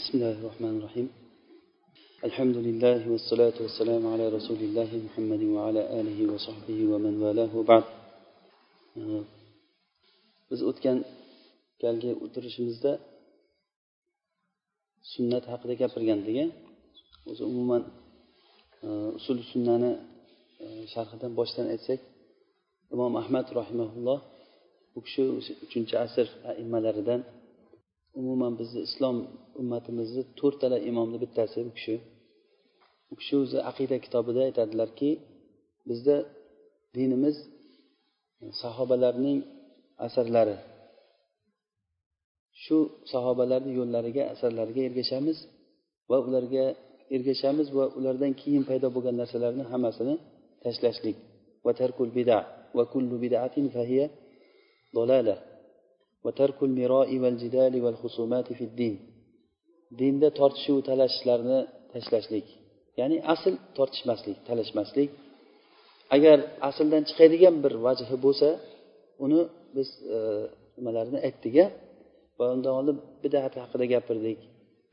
بسم الله الرحمن الرحيم الحمد لله والصلاة والسلام على رسول الله محمد وعلى آله وصحبه ومن والاه وبعد biz o'tgan galgi o'tirishimizda sunnat haqida gapirgandik o'zi umuman usul sunnani sharhidan boshdan aytsak imom ahmad rahimaulloh bu kishi uchinchi asr aimmalaridan umuman bizni islom ummatimizni to'rttala imomni bittasi u kishi. U kishi o'zi aqida kitobida aytadilarki bizda dinimiz e, sahobalarning asarlari. Shu sahobalarni yo'llariga asarlariga ergashamiz va ularga ergashamiz va ulardan keyin paydo bo'lgan narsalarni hammasini tashlashlik. Va tarkul bida va kullu bidatin fahiya dolala. Va tarkul والجدال val jidali val dinda tortishuv talashishlarni tashlashlik. Ya'ni asl tortishmaslik talashmaslik. Agar asldan chiqadigan bir vajhi bo'lsa uni biz e, nimalarni aytdik va undan oldin bidat haqida gapirdik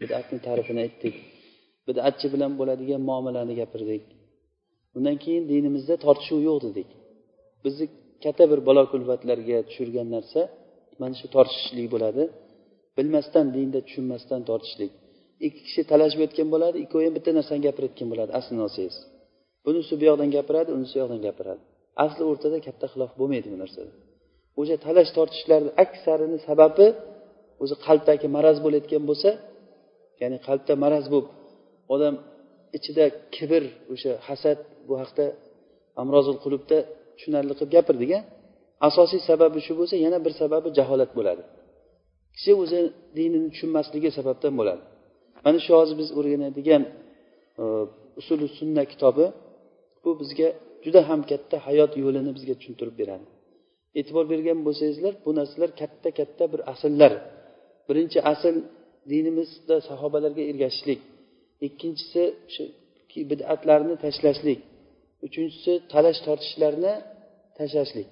bidatni ta'rifini aytdik bidatchi bilan bo'ladigan muomalani gapirdik. Undan keyin dinimizda tortishuv yo'q dedik. Bizni katta bir balo kulfatlarga tushirgan narsa mana shu tortishishlik bo'ladi. Bilmasdan dinda tushunmasdan tortishlik. Ikki kishi talashib o'tgan bo'ladi ikkovi ham bitta narsani gapirayotgan bo'ladi aslini olsangiz bunisi bu yoqdan gapiradi unisi bu yoqdan gapiradi. Asli o'rtada katta xilof bo'lmaydi bu narsada o'sha talash tortishishlarni aksarini sababi o'zi qalbdagi maraz bo'layotgan bo'lsa ya'ni qalbda maraz bo'lib odam ichida kibr o'sha hasad bu haqda amrozul qulubda tushunarli qilib gapirdik a asosiy sababi shu bo'lsa yana bir sababi jaholat bo'ladi. Kishi o'zi dinini tushunmasligi sababdan bo'ladi. Mana shu hozir biz o'rganadigan e, usuli sunna kitobi bu bizga juda ham katta hayot yo'lini bizga tushuntirib beradi. E'tibor bergan bo'lsangizlar bu narsalar katta katta bir asllar birinchi asl dinimizda sahobalarga ergashishlik. Ikkinchisi shu bidatlarni tashlashlik. Uchinchisi talash tortishlarni tashlashlik.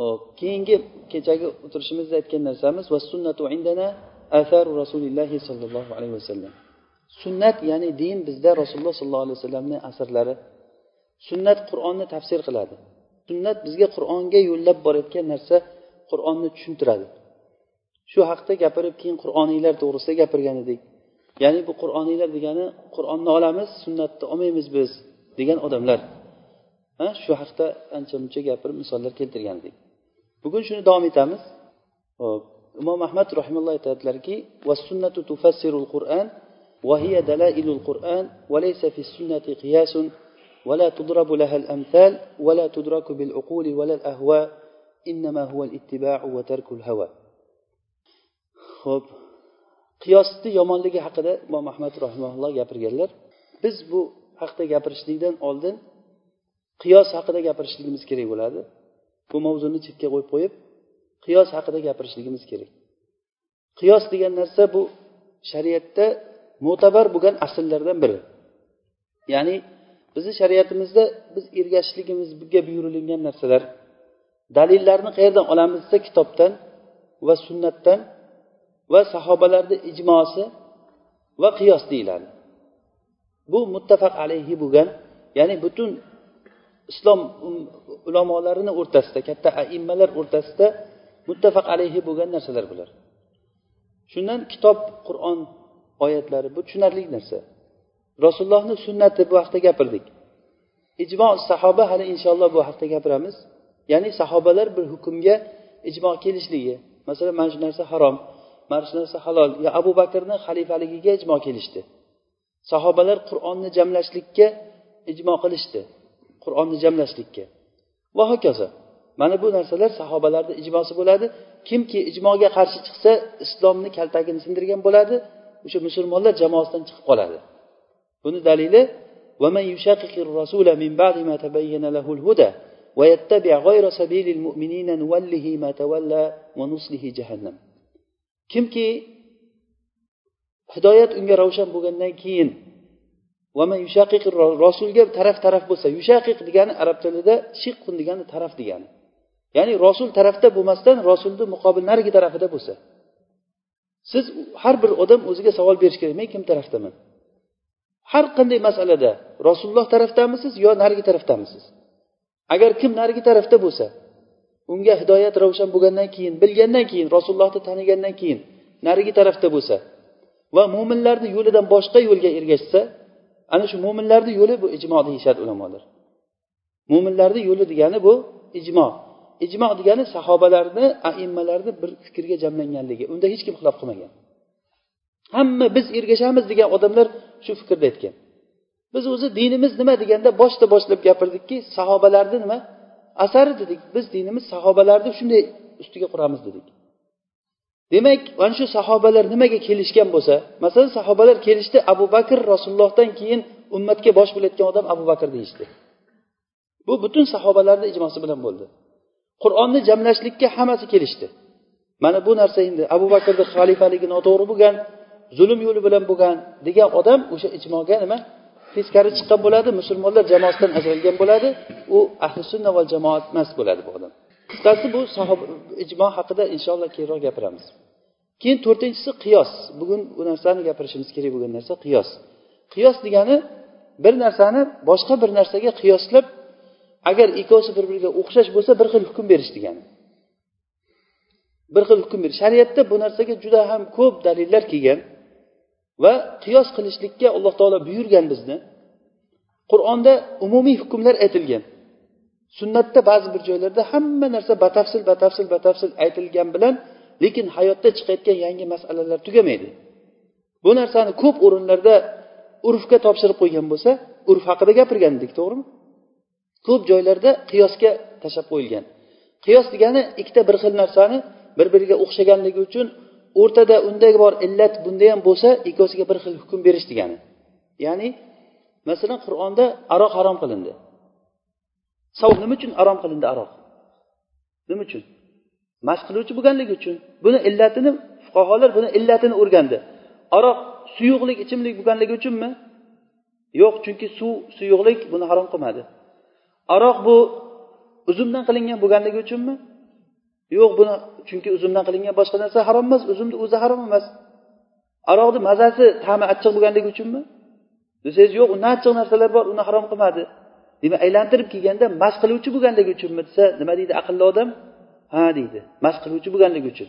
Hop keyingi kechagi o'tirishimizda aytgan narsamiz sunnatu indana atharu rasulillahi sollallohu alayhi vasallam sunnat ya'ni din bizda rasululloh sollallohu alayhi vasallamni asarlari. Sunnat qur'onni tafsir qiladi. Sunnat bizga qur'onga yo'llab borayotgan narsa qur'onni tushuntiradi. Shu haqda gapirib keyin qur'oniylar to'g'risida gapirgan edik. Ya'ni bu qur'oniylar degani qur'onni olamiz sunnatni olmaymiz biz. degan odamlar ha shu haqda ancha muncha gapirib misollar keltirgan edik bugun shuni davom etamiz hop imom ahmad rahimalloh aytadilarki sunnatu tufassirul qur'an وهي دلائل القرآن وليس في السنة قياس ولا تضرب لها الأمثال ولا تدرك بالعقول ولا الأهواء إنما هو الاتباع وترك الهوى ho'p qiyosni yomonligi haqida imom ahmad rahimaulloh gapirganlar biz bu haqida gapirishlikdan oldin qiyos haqida gapirishligimiz kerak bo'ladi. Bu mavzuni chetga qo'yib qo'yib qiyos haqida gapirishligimiz kerak. Qiyos degan narsa bu shariatda mo'tabar bo'lgan asllardan biri. Ya'ni bizni shariatimizda biz ergashishligimizga buyurilgan narsalar dalillarni qayerdan olamiz desa kitobdan va sunnatdan va sahobalarni ijmosi va qiyos deyiladi. Bu muttafaq alayhi bo'lgan ya'ni butun islom um, ulamolarini o'rtasida katta aimmalar o'rtasida muttafaq alayhi bo'lgan narsalar bular. Shundan kitob qur'on oyatlari bu tushunarli narsa. Rasulullohni sunnati bu haqida gapirdik. Ijmo sahoba hali inshaalloh bu haqida gapiramiz. Ya'ni sahobalar bir hukmga ijmo kelishligi masalan mana shu narsa harom mana shu narsa halol yo abu bakrni xalifaligiga ijmo kelishdi. sahobalar qur'onni jamlashlikka ijmo qilishdi qur'onni jamlashlikka va hokazo mana bu narsalar sahobalarni ijmosi bo'ladi kimki ijmoga qarshi chiqsa islomni kaltagini sindirgan bo'ladi o'sha musulmonlar jamoasidan chiqib qoladi buni dalili ومن يشاقق الرسول من بعد ما تبين له الهدى ويتبع غير سبيل المؤمنين نوله ما تولى ونصله جهنم kimki hidoyat unga ravshan bo'lgandan keyin rasulga taraf taraf bo'lsa yushaqiq degani arab tilida shiqqun degani taraf degani. Ya'ni rasul tarafda bo'lmasdan rasulni muqobil narigi tarafida bo'lsa. Siz har bir odam o'ziga savol berish kerak men kim tarafdaman? Har qanday masalada rasululloh tarafdamisiz yo narigi tarafdamisiz agar kim narigi tarafda bo'lsa unga hidoyat ravshan bo'lgandan keyin bilgandan keyin rasulullohni tanigandan keyin narigi tarafda bo'lsa va mo'minlarni yo'lidan boshqa yo'lga ergashsa ana shu mo'minlarni yo'li bu ijmo deyishadi ulamolar. Mo'minlarni yo'li degani bu ijmo. Ijmo degani sahobalarni aimmalarni bir fikrga jamlanganligi. Unda hech kim xilof qilmagan. Hamma biz ergashamiz degan odamlar shu fikrda aytgan. Biz o'zi dinimiz nima deganda boshda boshlab gapirdikki sahobalarni nima? Asari dedik biz dinimiz sahobalarni shunday ustiga quramiz dedik. Demak mana shu sahobalar nimaga kelishgan bo'lsa masalan sahobalar kelishdi abu bakr rasulullohdan keyin ummatga bosh bo'layotgan odam abu bakr deyishdi. Bu butun sahobalarni ijmosi bilan bo'ldi. Qur'onni jamlashlikka hammasi kelishdi. Mana bu narsa endi abu bakrni xalifaligi noto'g'ri bo'lgan zulm yo'li bilan bo'lgan degan odam o'sha ijmoga nima? Teskari chiqqan bo'ladi musulmonlar jamoasidan ajralgan bo'ladi. U ahli sunna va jamoat emas bo'ladi bu odam. Qisqasi bu sahoba ijmo haqida inshaalloh keyinroq gapiramiz. Keyin to'rtinchisi qiyos. Bugun bu narsani gapirishimiz kerak bo'lgan narsa qiyos. Qiyos degani bir narsani boshqa bir narsaga qiyoslab agar ikkovsi bir biriga o'xshash bo'lsa bir xil hukm berish degani. Bir xil hukm berish. Shariatda bu narsaga juda ham ko'p dalillar kelgan va qiyos qilishlikka alloh taolo buyurgan bizni. Qur'onda umumiy hukmlar aytilgan. Sunnatda ba'zi bir joylarda hamma narsa batafsil batafsil batafsil aytilgan bilan lekin hayotda chiqayotgan yangi masalalar tugamaydi. Bu narsani ko'p o'rinlarda urfga topshirib qo'ygan bo'lsa urf haqida gapirgan edik to'g'rimi? Ko'p joylarda qiyosga tashlab qo'yilgan. Qiyos degani ikkita bir xil narsani bir biriga o'xshaganligi uchun o'rtada unda bor illat bunda ham bo'lsa ikkosiga bir xil hukm berish degani. Ya'ni masalan qur'onda aroq harom qilindi. Nima uchun harom qilindi aroq? Nima uchun? Mashq qiluvchi bo'lganligi uchun. Buni illatini fuqarolar buni illatini o'rgandi. Aroq suyuqlik ichimlik bo'lganligi uchunmi? Yo'q chunki suv suyuqlik buni harom qilmadi. Aroq bu uzumdan qilingan bo'lganligi uchunmi? Yo'q buni chunki uzumdan qilingan boshqa narsa harom emas uzumni o'zi harom emas. Aroqni mazasi ta'mi achchiq bo'lganligi uchunmi? Desangiz yo'q unda achchiq narsalar bor uni harom qilmadi. Demak aylantirib kelganda mast qiluvchi bo'lganligi uchunmi desa nima deydi aqlli odam? Ha deydi. Mast qiluvchi bo'lganligi uchun.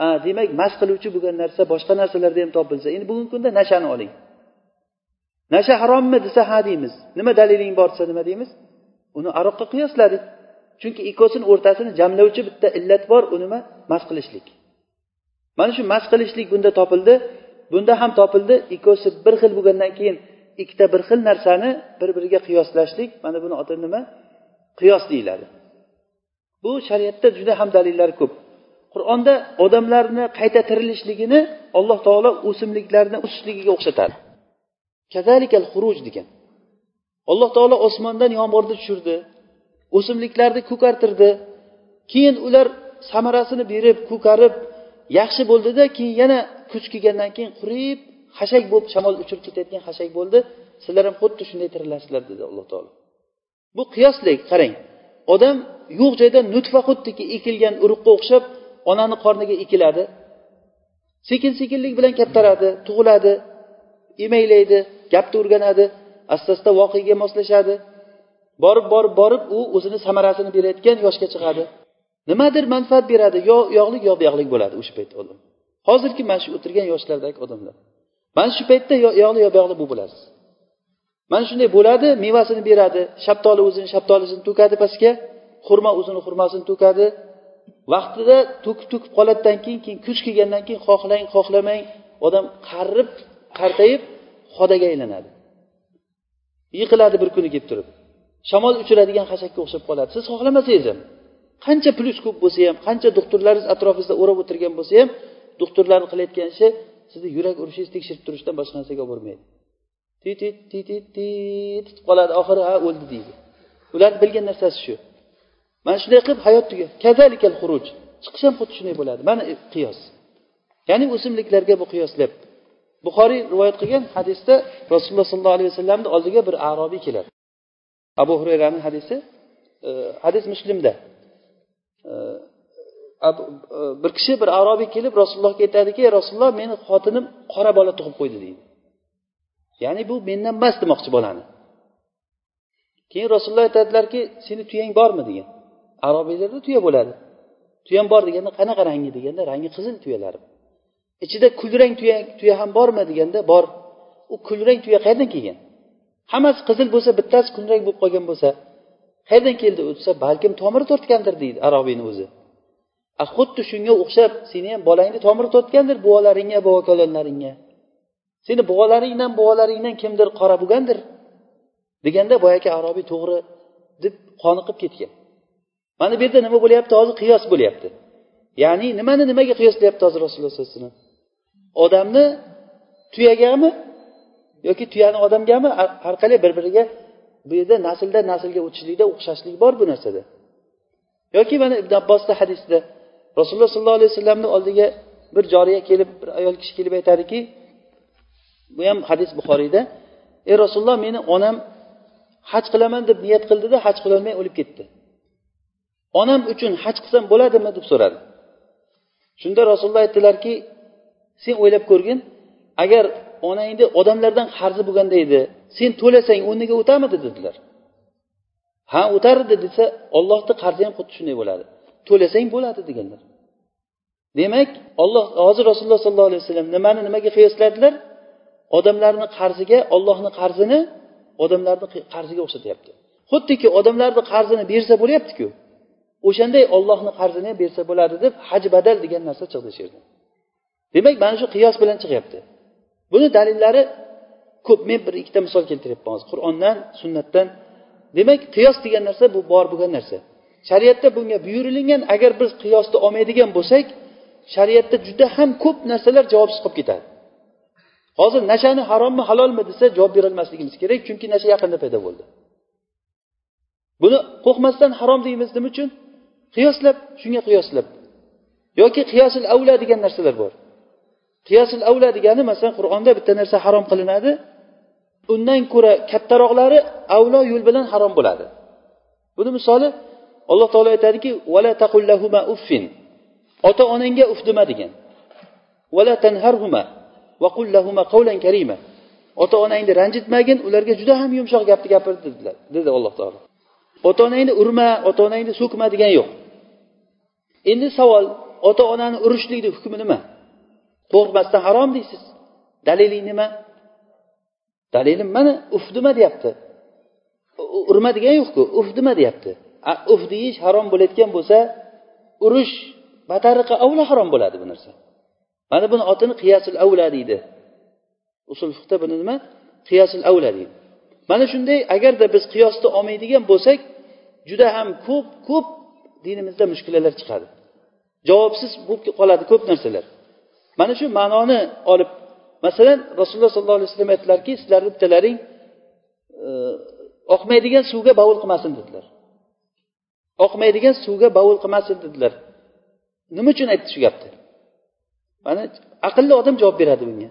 Ha demak mast qiluvchi bo'lgan narsa boshqa narsalarda ham topilsa endi bugungi kunda nashani oling? Nasha harommi desa ha deymiz. Nima daliling bor desa nima deymiz? Uni aroqqa qiyosladik chunki ikkosini o'rtasini jamlovchi bitta illat bor u nima? Mast qilishlik. Mana shu mast qilishlik bunda topildi. Bunda ham topildi. Ikkovsi bir xil bo'lgandan keyin ikkita bir xil narsani bir biriga qiyoslashlik mana buni oti nima? Qiyos deyiladi. Bu shariatda juda ham dalillar ko'p. Qur'onda odamlarni qayta tirilishligini alloh taolo o'simliklarni o'sishligiga o'xshatadi. Kazalikal xuruj degan. Alloh taolo osmondan yomg'irni tushirdi o'simliklarni ko'kartirdi. Keyin ular samarasini berib ko'karib yaxshi bo'ldida keyin yana kuch kelgandan keyin qurib xashak bo'lib shamol uchirib ketayotgan xashak bo'ldi. Sizlar ham xuddi shunday tirilasizlar dedi alloh taolo. Bu qiyoslik qarang. Odam yo'q joyda nutfa xuddiki ekilgan urug'ga o'xshab onani qorniga ekiladi. Sekin sekinlik bilan kattaradi tug'iladi emaylaydi gapni o'rganadi asta asta voqeaga moslashadi. Borib borib borib u o'zini samarasini berayotgan yoshga chiqadi. Nimadir manfaat beradi yo yog'lik yo buyog'lik bo'ladi o'sha paytda odam hozirgi mana shu o'tirgan yoshlardagi odamlar. Mana shu paytda yoqni yo buyog'li bo'lib bo'lasiz. Mana shunday bo'ladi mevasini beradi shaftoli o'zini shaftolisini to'kadi pastga xurmo o'zini xurmosini to'kadi. Vaqtida to'kib to'kib qoladidan keyin keyin kuch kelgandan keyin xohlang xohlamang odam qarib qartayib xodaga aylanadi. Yiqiladi bir kuni kelib turib. Shamol uchiradigan xashakka o'xshab qoladi. Siz xohlamasangiz ham qancha plyus ko'p bo'lsa ham qancha doktorlaringiz atrofingizda o'rab o'tirgan bo'lsa ham doktorlarni qilayotgan ishi sizni yurak urishingiz tekshirib turishdan boshqa narsaga olib bormaydi tit tit tit tit titib qoladi. Oxiri ha o'ldi deydi. Ularni bilgan narsasi shu. Mana shunday qilib hayot tugadi kazalikal xuruj. Chiqish ham xuddi shunday bo'ladi. Mana e, qiyos. Ya'ni o'simliklarga bu qiyoslab. Buxoriy rivoyat qilgan hadisda rasululloh sollallohu alayhi vasallamni oldiga bir arobiy keladi. Abu hurayrani hadisi e, hadis muslimda. E, E, bir kishi bir arobiy kelib rasulullohga aytadiki rasululloh meni xotinim qora bola tug'ib qo'ydi deydi. Ya'ni bu mendan emas demoqchi bolani. Keyin rasululloh aytadilarki seni tuyang bormi? degan. Arobiylarda tuya bo'ladi. Tuyam bor deganda qanaqa rangi? deganda rangi qizil tuyalari. Ichida kulrang tuya tuya ham bormi? deganda bor. U kulrang tuya qayerdan kelgan? Hammasi qizil bo'lsa bittasi kulrang bo'lib qolgan bo'lsa qayerdan keldi? U desa balkim tomiri tortgandir deydi arobiyni o'zi. Xuddi shunga o'xshab seni ham bolangni tomiri tortgandir buvalaringga bobokalonlaringga. Seni buvalaringdan buvalaringdan kimdir qora bo'lgandir deganda boyagi arobiy to'g'ri deb qoniqib ketgan. Mana bu yerda nima bo'lyapti? Hozir qiyos bo'lyapti. Ya'ni nimani nimaga qiyoslayapti hozir rasululloh sallallohu alayhi vasallam? Odamni tuyagami yoki tuyani odamgami har qalay bir biriga bu yerda nasldan naslga o'tishlikda o'xshashlik bor bu narsada. Yoki mana ibn abbosda hadisda rasululloh sollallohu alayhi vasallamni oldiga bir joriya kelib bir ayol kishi kelib aytadiki bu ham hadis buxoriyda ey rasululloh meni onam haj qilaman deb niyat qildida haj qilolmay o'lib ketdi. Onam uchun haj qilsam bo'ladimi? deb so'radi. Shunda rasululloh aytdilarki sen o'ylab ko'rgin agar onangni odamlardan qarzi bo'lganda edi sen to'lasang o'rniga o'tamidi dedilar. Ha o'tar edi desa ollohni qarzi ham xuddi shunday bo'ladi to'lasang bo'ladi deganlar. Demak olloh hozir rasululloh sollallohu alayhi vasallam nimani nimaga qiyosladilar? Odamlarni qarziga ollohni qarzini odamlarni qarziga o'xshatyapti. Xuddiki odamlarni qarzini bersa bo'lyaptiku o'shanday ollohni qarzini ham bersa bo'ladi deb haj badal degan narsa chiqdi shu yerda demak mana shu qiyos bilan chiqyapti. Buni dalillari ko'p men bir ikkita misol keltiryapman. Hozir qur'ondan sunnatdan. Demak qiyos degan narsa bu bor bo'lgan narsa. Shariatda bunga buyurilgan agar biz qiyosni olmaydigan bo'lsak shariatda juda ham ko'p narsalar javobsiz qolib ketadi. Hozir nashani harommi halolmi desa javob berolmasligimiz kerak chunki nasha yaqinda paydo bo'ldi. Buni qo'rqmasdan harom deymiz nima uchun? Qiyoslab shunga qiyoslab. Yoki qiyosil avla degan narsalar bor. Qiyosil avla degani masalan qur'onda bitta narsa harom qilinadi undan ko'ra kattaroqlari avlo yo'l bilan harom bo'ladi. Buni misoli alloh taolo aytadiki vala taqullahuma uffin. Ota onangga uf dema degan. Tanharhuma va karima. Ota onangni ranjitmagin ularga juda ham yumshoq gapni gapir dedilar dedi alloh taolo. Ota onangni urma ota onangni so'kma degani yo'q. Endi savol ota onani urishlikni hukmi nima? Qo'rqmasdan harom deysiz. Daliling nima? Dalilim mana uf dema deyapti. Urma degani yo'qku uf dema deyapti. Uf deyish harom bo'layotgan bo'lsa urish batariqa avla harom bo'ladi bu narsa. Mana buni otini qiyasul avla deydi. Usul fiqda buni nima? Qiyasul avla deydi. Mana shunday agarda biz qiyosni olmaydigan bo'lsak juda ham ko'p ko'p dinimizda mushkulalar chiqadi. Javobsiz bo'lib qoladi ko'p narsalar. Mana shu ma'noni olib masalan rasululloh sollallohu alayhi vasallam aytdilarki sizlarni bittalaring e, oqmaydigan suvga bovul qilmasin dedilar. Oqmaydigan suvga bovul qilmasin dedilar. Nima uchun aytdi shu gapni mana aqlli odam javob beradi bunga.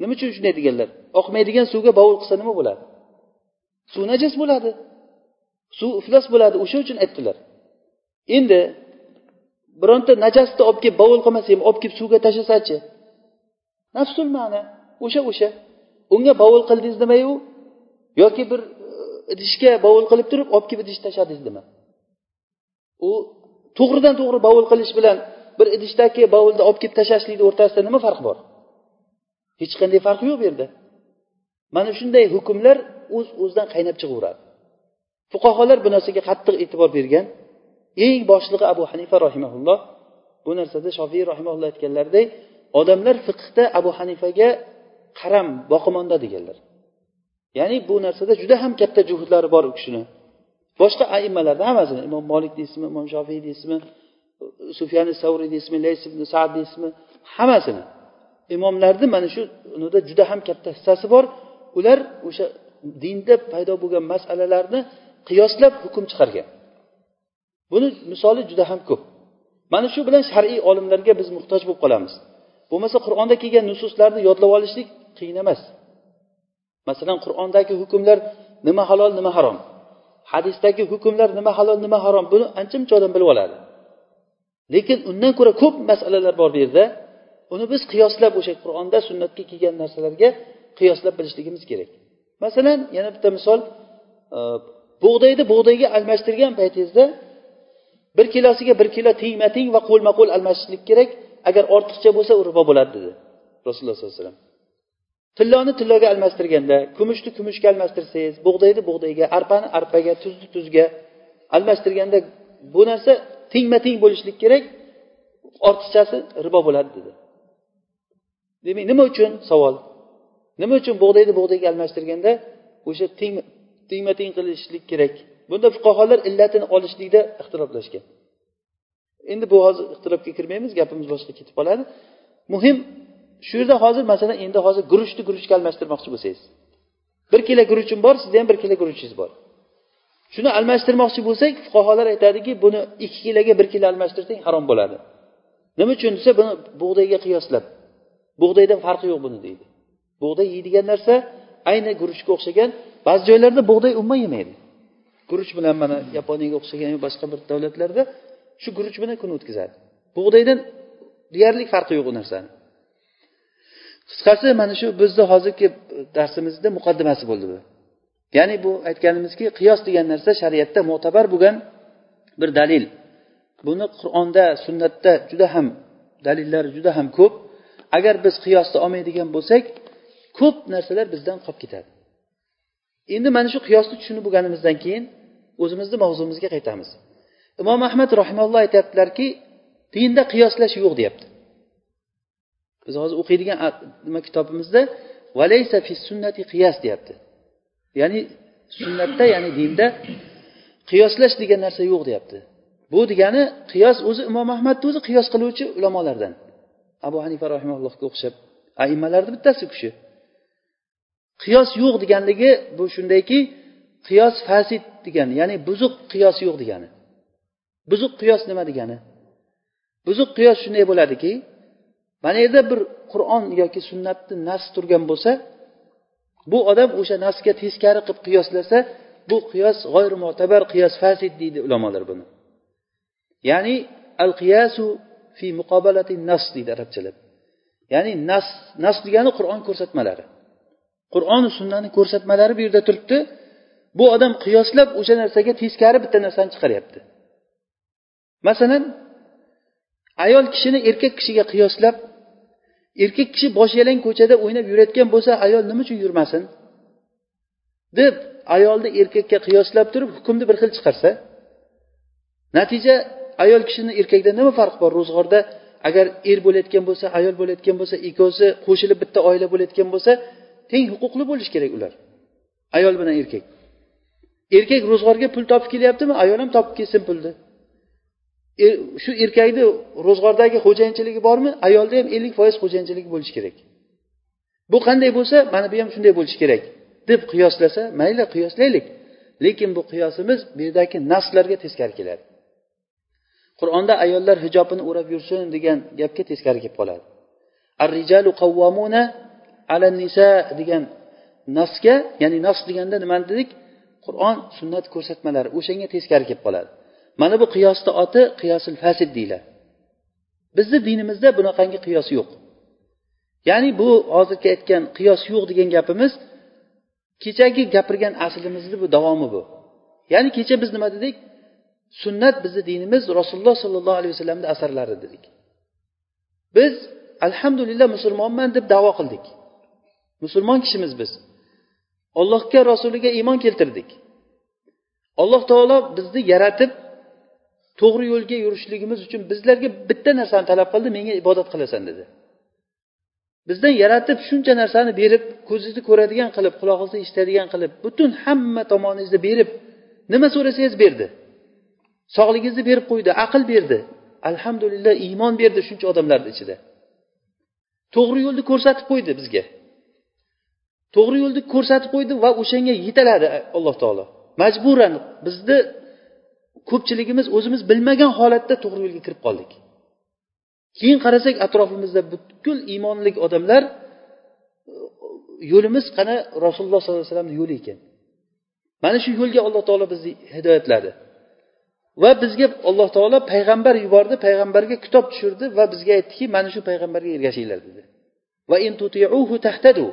Nima uchun shunday deganlar? Oqmaydigan suvga bovul qilsa nima bo'ladi? Suv najas bo'ladi. Suv iflos bo'ladi o'sha uchun aytdilar. Endi bironta najasni olib kelib bovul qilmasa ham olib kelib suvga tashlasachi? Nafsul ma'na o'sha o'sha. Unga bovul qildingiz nimayu yoki bir e, idishga bovul qilib turib olib kelib idishni tashladingiz nima u to'g'ridan to'g'ri bovul qilish bilan bir idishdagi bovulni olib kelib tashlashlikni o'rtasida nima farq bor? Hech qanday farq yo'q bu yerda. Mana shunday hukmlar o'z uz o'zidan qaynab chiqaveradi. Fuqarolar bu narsaga qattiq e'tibor bergan. Eng boshlig'i abu hanifa rahimaulloh bu narsada shofiy rahimaulloh aytganlaridek odamlar fiqhda abu hanifaga qaram boqimonda deganlar. Ya'ni bu narsada juda ham katta juhudlari bor u kishini. Boshqa aimmalarni hammasini imom molik deysizmi imom shofiy deysizmi sufyan savriy deysizmi lays ibn sad deysizmi hammasini. Imomlarni mana shu unida juda ham katta hissasi bor. Ular o'sha dinda paydo bo'lgan masalalarni qiyoslab hukm chiqargan. Buni misoli juda ham ko'p. Mana shu bilan shar'iy olimlarga biz muhtoj bo'lib qolamiz. Bo'lmasa qur'onda kelgan nususlarni yodlab olishlik qiyin emas. Masalan qur'ondagi hukmlar nima halol nima harom. Hadisdagi hukmlar nima halol nima harom buni ancha muncha odam bilib oladi. Lekin undan ko'ra ko'p masalalar bor bu yerda. Uni biz qiyoslab o'sha qur'onda sunnatga kelgan narsalarga qiyoslab bilishligimiz kerak. Masalan yana bitta misol e, bug'doyni bug'doyga almashtirgan paytingizda bir kilosiga bir kilo tengma teng va qo'lma qo'l almashishlik kerak agar ortiqcha bo'lsa u ribo bo'ladi dedi rasululloh sollallohu alayhi vasallam. Tilloni tilloga almashtirganda kumushni kumushga almashtirsangiz bug'doyni bug'doyga arpani arpaga tuzni tuzga almashtirganda bu narsa tengma teng bo'lishlik kerak ortiqchasi ribo bo'ladi dedi. Demak nima uchun savol? Nima uchun bug'doyni bug'doyga almashtirganda o'sha teng tengma teng qilishlik kerak? Bunda fuqarolar illatini olishlikda ixtiroflashgan endi bu hozir ixtirofga kirmaymiz gapimiz boshqa ketib qoladi. Muhim shu yerda hozir masalan endi hozir guruchni guruchga almashtirmoqchi bo'lsangiz. Bir kilo guruchim bor sizda ham bir kilo guruchingiz bor. Shuni almashtirmoqchi bo'lsak fuqarolar aytadiki buni ikki kiloga bir kilo almashtirsang harom bo'ladi. Nima uchun desa buni bug'doyga qiyoslab bug'doydan farqi yo'q buni deydi. Bug'doy yeydigan narsa ayni guruchga o'xshagan ba'zi joylarda bug'doy umuman yemaydi. Guruch bilan mana yaponiyaga o'xshagan boshqa bir davlatlarda shu guruch bilan kun o'tkazadi. Bug'doydan deyarli farqi yo'q u narsani. Qisqasi mana shu bizni hozirgi darsimizda muqaddimasi bo'ldi bu. Ya'ni bu aytganimizki qiyos degan narsa shariatda mo'tabar bo'lgan bir dalil. Buni qur'onda sunnatda juda ham dalillar juda ham ko'p. Agar biz qiyosni olmaydigan bo'lsak ko'p narsalar bizdan qolib ketadi. Endi mana shu qiyosni tushunib bo'lganimizdan keyin o'zimizni mavzumizga qaytamiz. Imom ahmad rahimalloh aytyaptilarki dinda qiyoslash yo'q deyapti. Biz hozir o'qiydigan nima kitobimizda? Valaysa fi sunnati qiyas deyapti. Ya'ni sunnatda ya'ni dinda qiyoslash degan narsa yo'q deyapti. Bu degani qiyos o'zi imom ahmadni o'zi qiyos qiluvchi ulamolardan. Abu hanifa rahimallohga o'xshab aimmalarni bittasi u kishi qiyos yo'q deganligi bu shundayki qiyos fasid degani ya'ni buzuq qiyos yo'q degani. Buzuq qiyos nima degani? Buzuq qiyos shunday bo'ladiki mana yerda bir qur'on yoki sunnatni nas turgan bo'lsa bu odam o'sha nasga teskari qilib qiyoslasa bu qiyos g'oyri mo'tabar qiyos fasid deydi ulamolar buni. Ya'ni al qiyasu fi muqobalati nas deydi arabchalab ya'ni nas nas degani qur'on ko'rsatmalari. Qur'on sunnani ko'rsatmalari bu yerda turibdi. Bu odam qiyoslab o'sha narsaga teskari bitta narsani chiqaryapti. Masalan ayol kishini erkak kishiga qiyoslab erkak kishi bosh yalang ko'chada o'ynab yurayotgan bo'lsa ayol nima uchun yurmasin? deb ayolni erkakka qiyoslab turib hukmni bir xil chiqarsa natija ayol kishini erkakdan nima farqi bor? Ro'zg'orda agar er bo'layotgan bo'lsa ayol bo'layotgan bo'lsa ikkovsi qo'shilib bitta oila bo'layotgan bo'lsa teng huquqli bo'lishi kerak ular. Ayol bilan erkak. Erkak ro'zg'orga pul topib kelyaptimi? Ayol ham topib kelsin pulni. E, shu erkakni ro'zg'ordagi xo'jayinchiligi bormi? Ayolda ham ellik foiz xo'jayinchiligi bo'lishi kerak. Bu qanday bo'lsa mana bu ham shunday bo'lishi kerak. Deb qiyoslasa mayli qiyoslaylik. Lekin bu qiyosimiz bu yerdagi naslarga teskari keladi. Qur'onda ayollar hijobini o'rab yursin degan gapga teskari kelib qoladi. Ar rijalu qavvamuna ala nisa degan nasga ya'ni nas deganda nimani dedik? Qur'on sunnat ko'rsatmalari o'shanga teskari kelib qoladi. Mana bu qiyosni oti qiyosil fasid deyiladi. Bizni dinimizda bunaqangi qiyos yo'q. Ya'ni bu hozirgi aytgan qiyos yo'q degan gapimiz kechagi gapirgan aslimizni bu davomi bu. Ya'ni kecha biz nima dedik? Sunnat bizni dinimiz rasululloh sollallohu alayhi vasallamni asarlari dedik. Biz alhamdulillah musulmonman deb davo qildik. Musulmon kishimiz biz. Ollohga rasuliga iymon keltirdik. Alloh taolo bizni yaratib to'g'ri yo'lga yurishligimiz uchun bizlarga bitta narsani talab qildi menga ibodat qilasan dedi. Bizdan yaratib shuncha narsani berib ko'zingizni ko'radigan qilib qulog'ingizni eshitadigan qilib butun hamma tomoningizni berib nima so'rasangiz berdi. Sog'ligingizni berib qo'ydi aql berdi. Alhamdulillah iymon berdi shuncha odamlarni ichida. To'g'ri yo'lni ko'rsatib qo'ydi bizga. To'g'ri yo'lni ko'rsatib qo'ydi va o'shanga yetaladi alloh taolo. Majburan bizni ko'pchiligimiz o'zimiz bilmagan holatda to'g'ri yo'lga kirib qoldik. Keyin qarasak atrofimizda butkul iymonli odamlar yo'limiz qani rasululloh sollallohu alayhi vasallamni yo'li ekan. Mana shu yo'lga alloh taolo bizni hidoyatladi. Va bizga alloh taolo payg'ambar yubordi payg'ambarga kitob tushirdi va bizga aytdiki mana shu payg'ambarga ergashinglar dedi. Va tahtadu.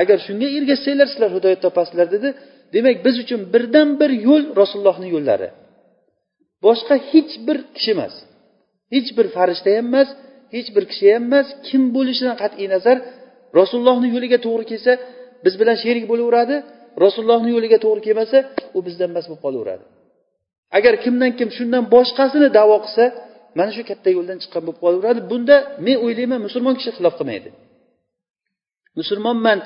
Agar shunga ergashsanglar sizlar hidoyat topasizlar dedi. Demak biz uchun birdan bir yo'l rasulullohni yo'llari. Boshqa hech bir kishi emas. Hech bir farishta ham emas hech bir kishi ham emas. Kim bo'lishidan qat'iy nazar rasulullohni yo'liga to'g'ri kelsa biz bilan sherik bo'laveradi. Rasulullohni yo'liga to'g'ri kelmasa u bizdan emas bo'lib qolaveradi. Agar kimdan kim shundan boshqasini davo qilsa mana shu katta yo'ldan chiqqan bo'lib qolaveradi. Bunda men o'ylayman musulmon kishi xilof qilmaydi. Musulmonman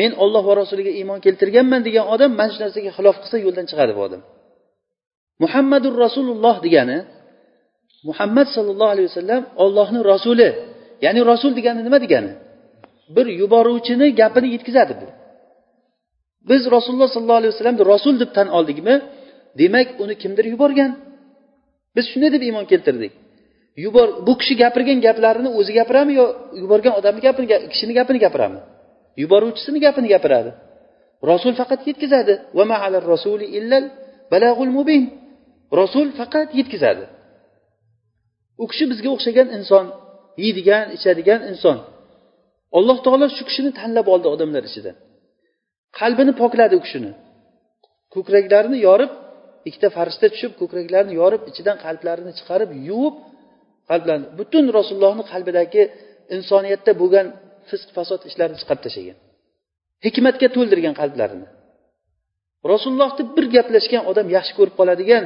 men olloh va rasuliga iymon keltirganman degan odam mana shu narsaga xilof qilsa yo'ldan chiqadi bu odam. Muhammadur rasululloh degani muhammad sollallohu alayhi vasallam ollohni rasuli ya'ni rasul degani nima degani? Bir yuboruvchini gapini yetkazadi bu. Biz rasululloh sollallohu alayhi vasallamni rasul deb tan oldikmi demak uni kimdir yuborgan? Biz shunday deb iymon keltirdik. Yubor bu kishi gapirgan gaplarini o'zi gapiradimi yo yuborgan odamni gapini kishini gapini gapiradimi yuboruvchisini gapini gapiradi. Rasul faqat yetkazadi. Va ma'alar rasuli illal balag'ul mubin. Rasul faqat yetkazadi. U kishi bizga o'xshagan inson yeydigan ichadigan inson. Alloh taolo shu kishini tanlab oldi odamlar ichidan qalbini pokladi u kishini. Ko'kraklarini yorib ikkita farishta tushib ko'kraklarini yorib ichidan qalblarini chiqarib yuvib qalblarni butun rasulullohni qalbidagi insoniyatda bo'lgan fisq fasod ishlarni chiqarib tashlagan. Hikmatga to'ldirgan qalblarini. Rasulullohni bir gaplashgan odam yaxshi ko'rib qoladigan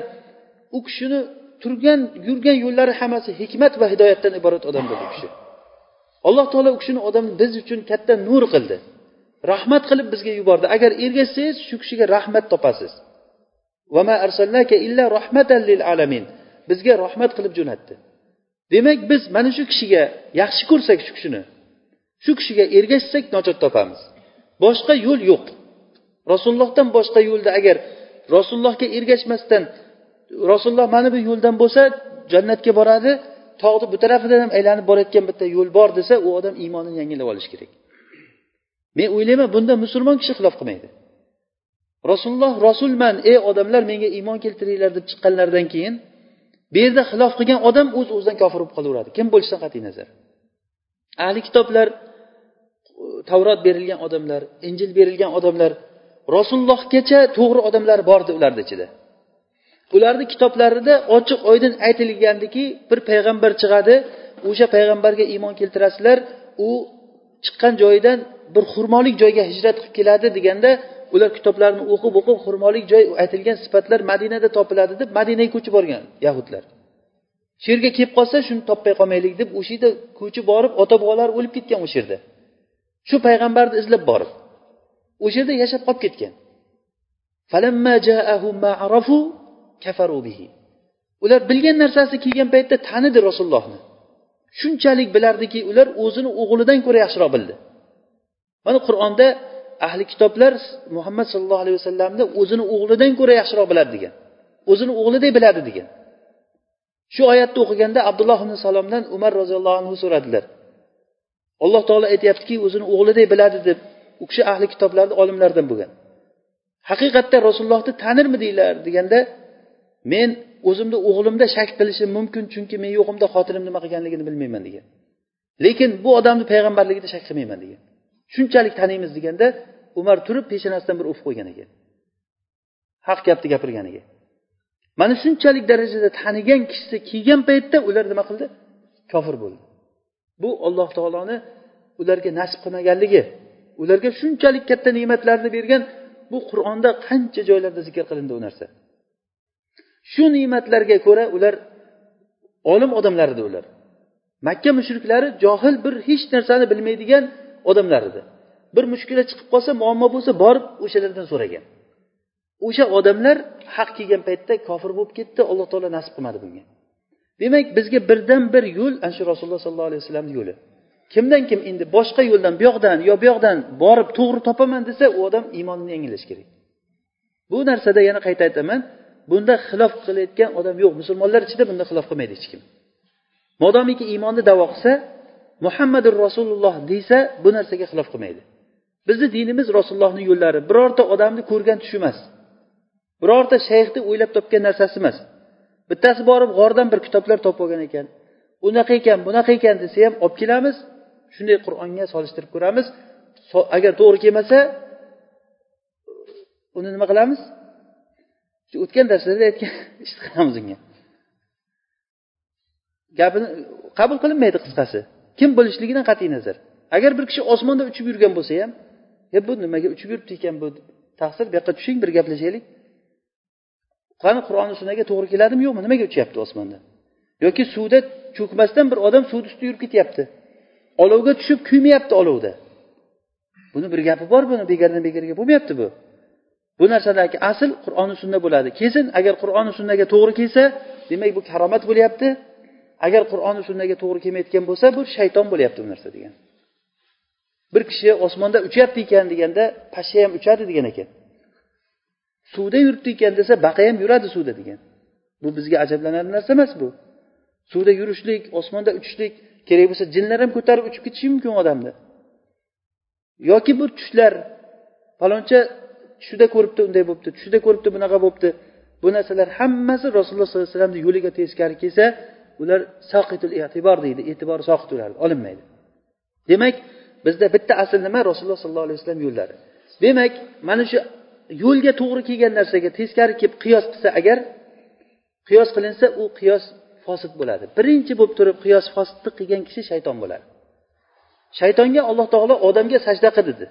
u kishini turgan yurgan yo'llari hammasi hikmat va hidoyatdan iborat odam bo'ldi u kishi. Alloh taolo u kishini odamni biz uchun katta nur qildi. Rahmat qilib bizga yubordi. Agar ergashsangiz shu kishiga rahmat topasiz. Bizga rahmat qilib jo'natdi. Demak biz mana shu kishiga yaxshi ko'rsak shu kishini shu kishiga ergashsak najot topamiz. Boshqa yo'l yo'q. Rasulullohdan boshqa yo'lda agar rasulullohga ergashmasdan rasululloh mana bu yo'ldan bo'lsa jannatga boradi tog'ni bu tarafidan ham aylanib borayotgan bitta yo'l bor desa u odam iymonini yangilab olishi kerak. Men o'ylayman bunda musulmon kishi xilof qilmaydi. Rasululloh rasulman ey odamlar menga iymon keltiringlar deb chiqqanlaridan keyin bu yerda xilof qilgan odam o'z uz o'zidan kofir bo'lib qolaveradi. Kim bo'lishidan qat'iy nazar. Ahli kitoblar tavrot berilgan odamlar injil berilgan odamlar rasulullohgacha to'g'ri odamlar bor edi ularni ichida. Ularni kitoblarida ochiq oydin aytilgandiki bir payg'ambar chiqadi o'sha payg'ambarga iymon keltirasizlar u chiqqan joyidan bir xurmolik joyga hijrat qilib keladi deganda ular kitoblarni o'qib o'qib xurmolik joy aytilgan sifatlar madinada topiladi deb madinaga ko'chib borgan yahudlar. Shu yerga kelib qolsa shuni topmay qolmaylik deb o'sha yerda ko'chib borib ota bobolar o'lib ketgan o'sha yerda. Shu payg'ambarni izlab borib o'sha yerda yashab qolib ketgan. Kafaru bihi. Ular bilgan narsasi kelgan paytda tanidi rasulullohni. Shunchalik bilardiki ular o'zini o'g'lidan ko'ra yaxshiroq bildi. Mana qur'onda ahli kitoblar muhammad sallallohu alayhi vasallamni o'zini o'g'lidan ko'ra yaxshiroq biladi degan o'zini o'g'lidek biladi degan. Shu oyatni o'qiganda abdulloh ibn salomdan umar roziyallohu anhu so'radilar. Alloh taolo aytyaptiki o'zini o'g'lidek biladi deb u kishi ahli kitoblarni olimlaridan bo'lgan. Haqiqatda rasulullohni tanirmidinglar deganda men o'zimni o'g'limda shak qilishim mumkin chunki men yo'g'imda xotinim nima qilganligini bilmayman degan. Lekin bu odamni payg'ambarligida shak qilmayman degan. Shunchalik taniymiz deganda umar turib peshonasidan bir uf qo'ygan ekan. Haq gapni gapirganiga mana shunchalik darajada tanigan kishisi kelgan paytda ular nima qildi? Kofir bo'ldi. Bu alloh taoloni ularga nasib qilmaganligi ularga shunchalik katta ne'matlarni bergan bu qur'onda qancha joylarda zikr qilindi u narsa. Shu ne'matlarga ko'ra ular olim odamlar edi ular. Makka mushriklari johil bir hech narsani bilmaydigan odamlar edi. Bir mushkula chiqib qolsa muammo bo'lsa borib o'shalardan so'ragan. O'sha odamlar haq kelgan paytda kofir bo'lib ketdi alloh taolo nasib qilmadi bunga. Demak bizga birdan bir yo'l ana shu rasululloh sollallohu alayhi vasallamni yo'li. Kimdan kim endi boshqa yo'ldan bu yoqdan yo bu yoqdan borib to'g'ri topaman desa u odam iymonini yangilashi kerak. Bu narsada yana qayta aytaman bunda xilof qilayotgan odam yo'q. Musulmonlar ichida bunda xilof qilmaydi hech kim. Modomiki iymonni davo qilsa muhammadur rasululloh desa bu narsaga xilof qilmaydi. Bizni dinimiz rasulullohni yo'llari. Birorta odamni ko'rgan tush emas. Birorta shayxni o'ylab topgan narsasi emas. Bittasi borib g'ordan bir kitoblar topib olgan ekan. Unaqa ekan bunaqa ekan desa ham olib kelamiz. Shunday qur'onga solishtirib ko'ramiz. Agar to'g'ri kelmasa uni nima qilamiz? O'tgan darslarda aytgan ish qilamiz unga gapini qabul qilinmaydi qisqasi. Kim bo'lishligidan qat'iy nazar. Agar bir kishi osmonda uchib yurgan bo'lsa ham e bu nimaga uchib yuribdi ekan bu taqsir? Bu yoqqa tushing bir gaplashaylik. Qani qur'oni sunnaga to'g'ri keladimi yo'qmi? Nimaga uchyapti osmonda? Yoki suvda cho'kmasdan bir odam suvni ustida yurib ketyapti. Olovga tushib kuymayapti olovda. Buni bir gapi bor buni begardan begarga bo'lmayapti bu. Bu narsadagi asl qur'oni sunna bo'ladi. Kesin agar qur'oni sunnaga to'g'ri kelsa demak bu karomat bo'lyapti. Agar qur'oni sunnaga to'g'ri kelmayotgan bo'lsa bu shayton bo'lyapti bu narsa degan. Bir kishi osmonda uchyapti ekan deganda pashsha ham uchadi degan ekan. Suvda yuribdi ekan desa baqa ham yuradi suvda degan. Bu bizga ajablanarli narsa emas bu. Suvda yurishlik osmonda uchishlik kerak bo'lsa jinlar ham ko'tarib uchib ketishi mumkin odamni. Yoki bu tushlar faloncha tushida ko'ribdi unday bo'libdi tushida ko'ribdi bunaqa bo'libdi bu narsalar hammasi rasululloh sollallohu alayhi vasallamni yo'liga teskari kelsa ular soqitul e'tibor deydi. E'tibori soqit ularni olinmaydi. Demak bizda bitta asl nima? Rasululloh sollallohu alayhi vasallam yo'llari. Demak mana shu yo'lga to'g'ri kelgan narsaga teskari kelib qiyos qilsa agar qiyos qilinsa u qiyos fosid bo'ladi. Birinchi bo'lib turib qiyos fosidni qilgan kishi shayton bo'ladi. Shaytonga alloh taolo odamga sajda qil dedi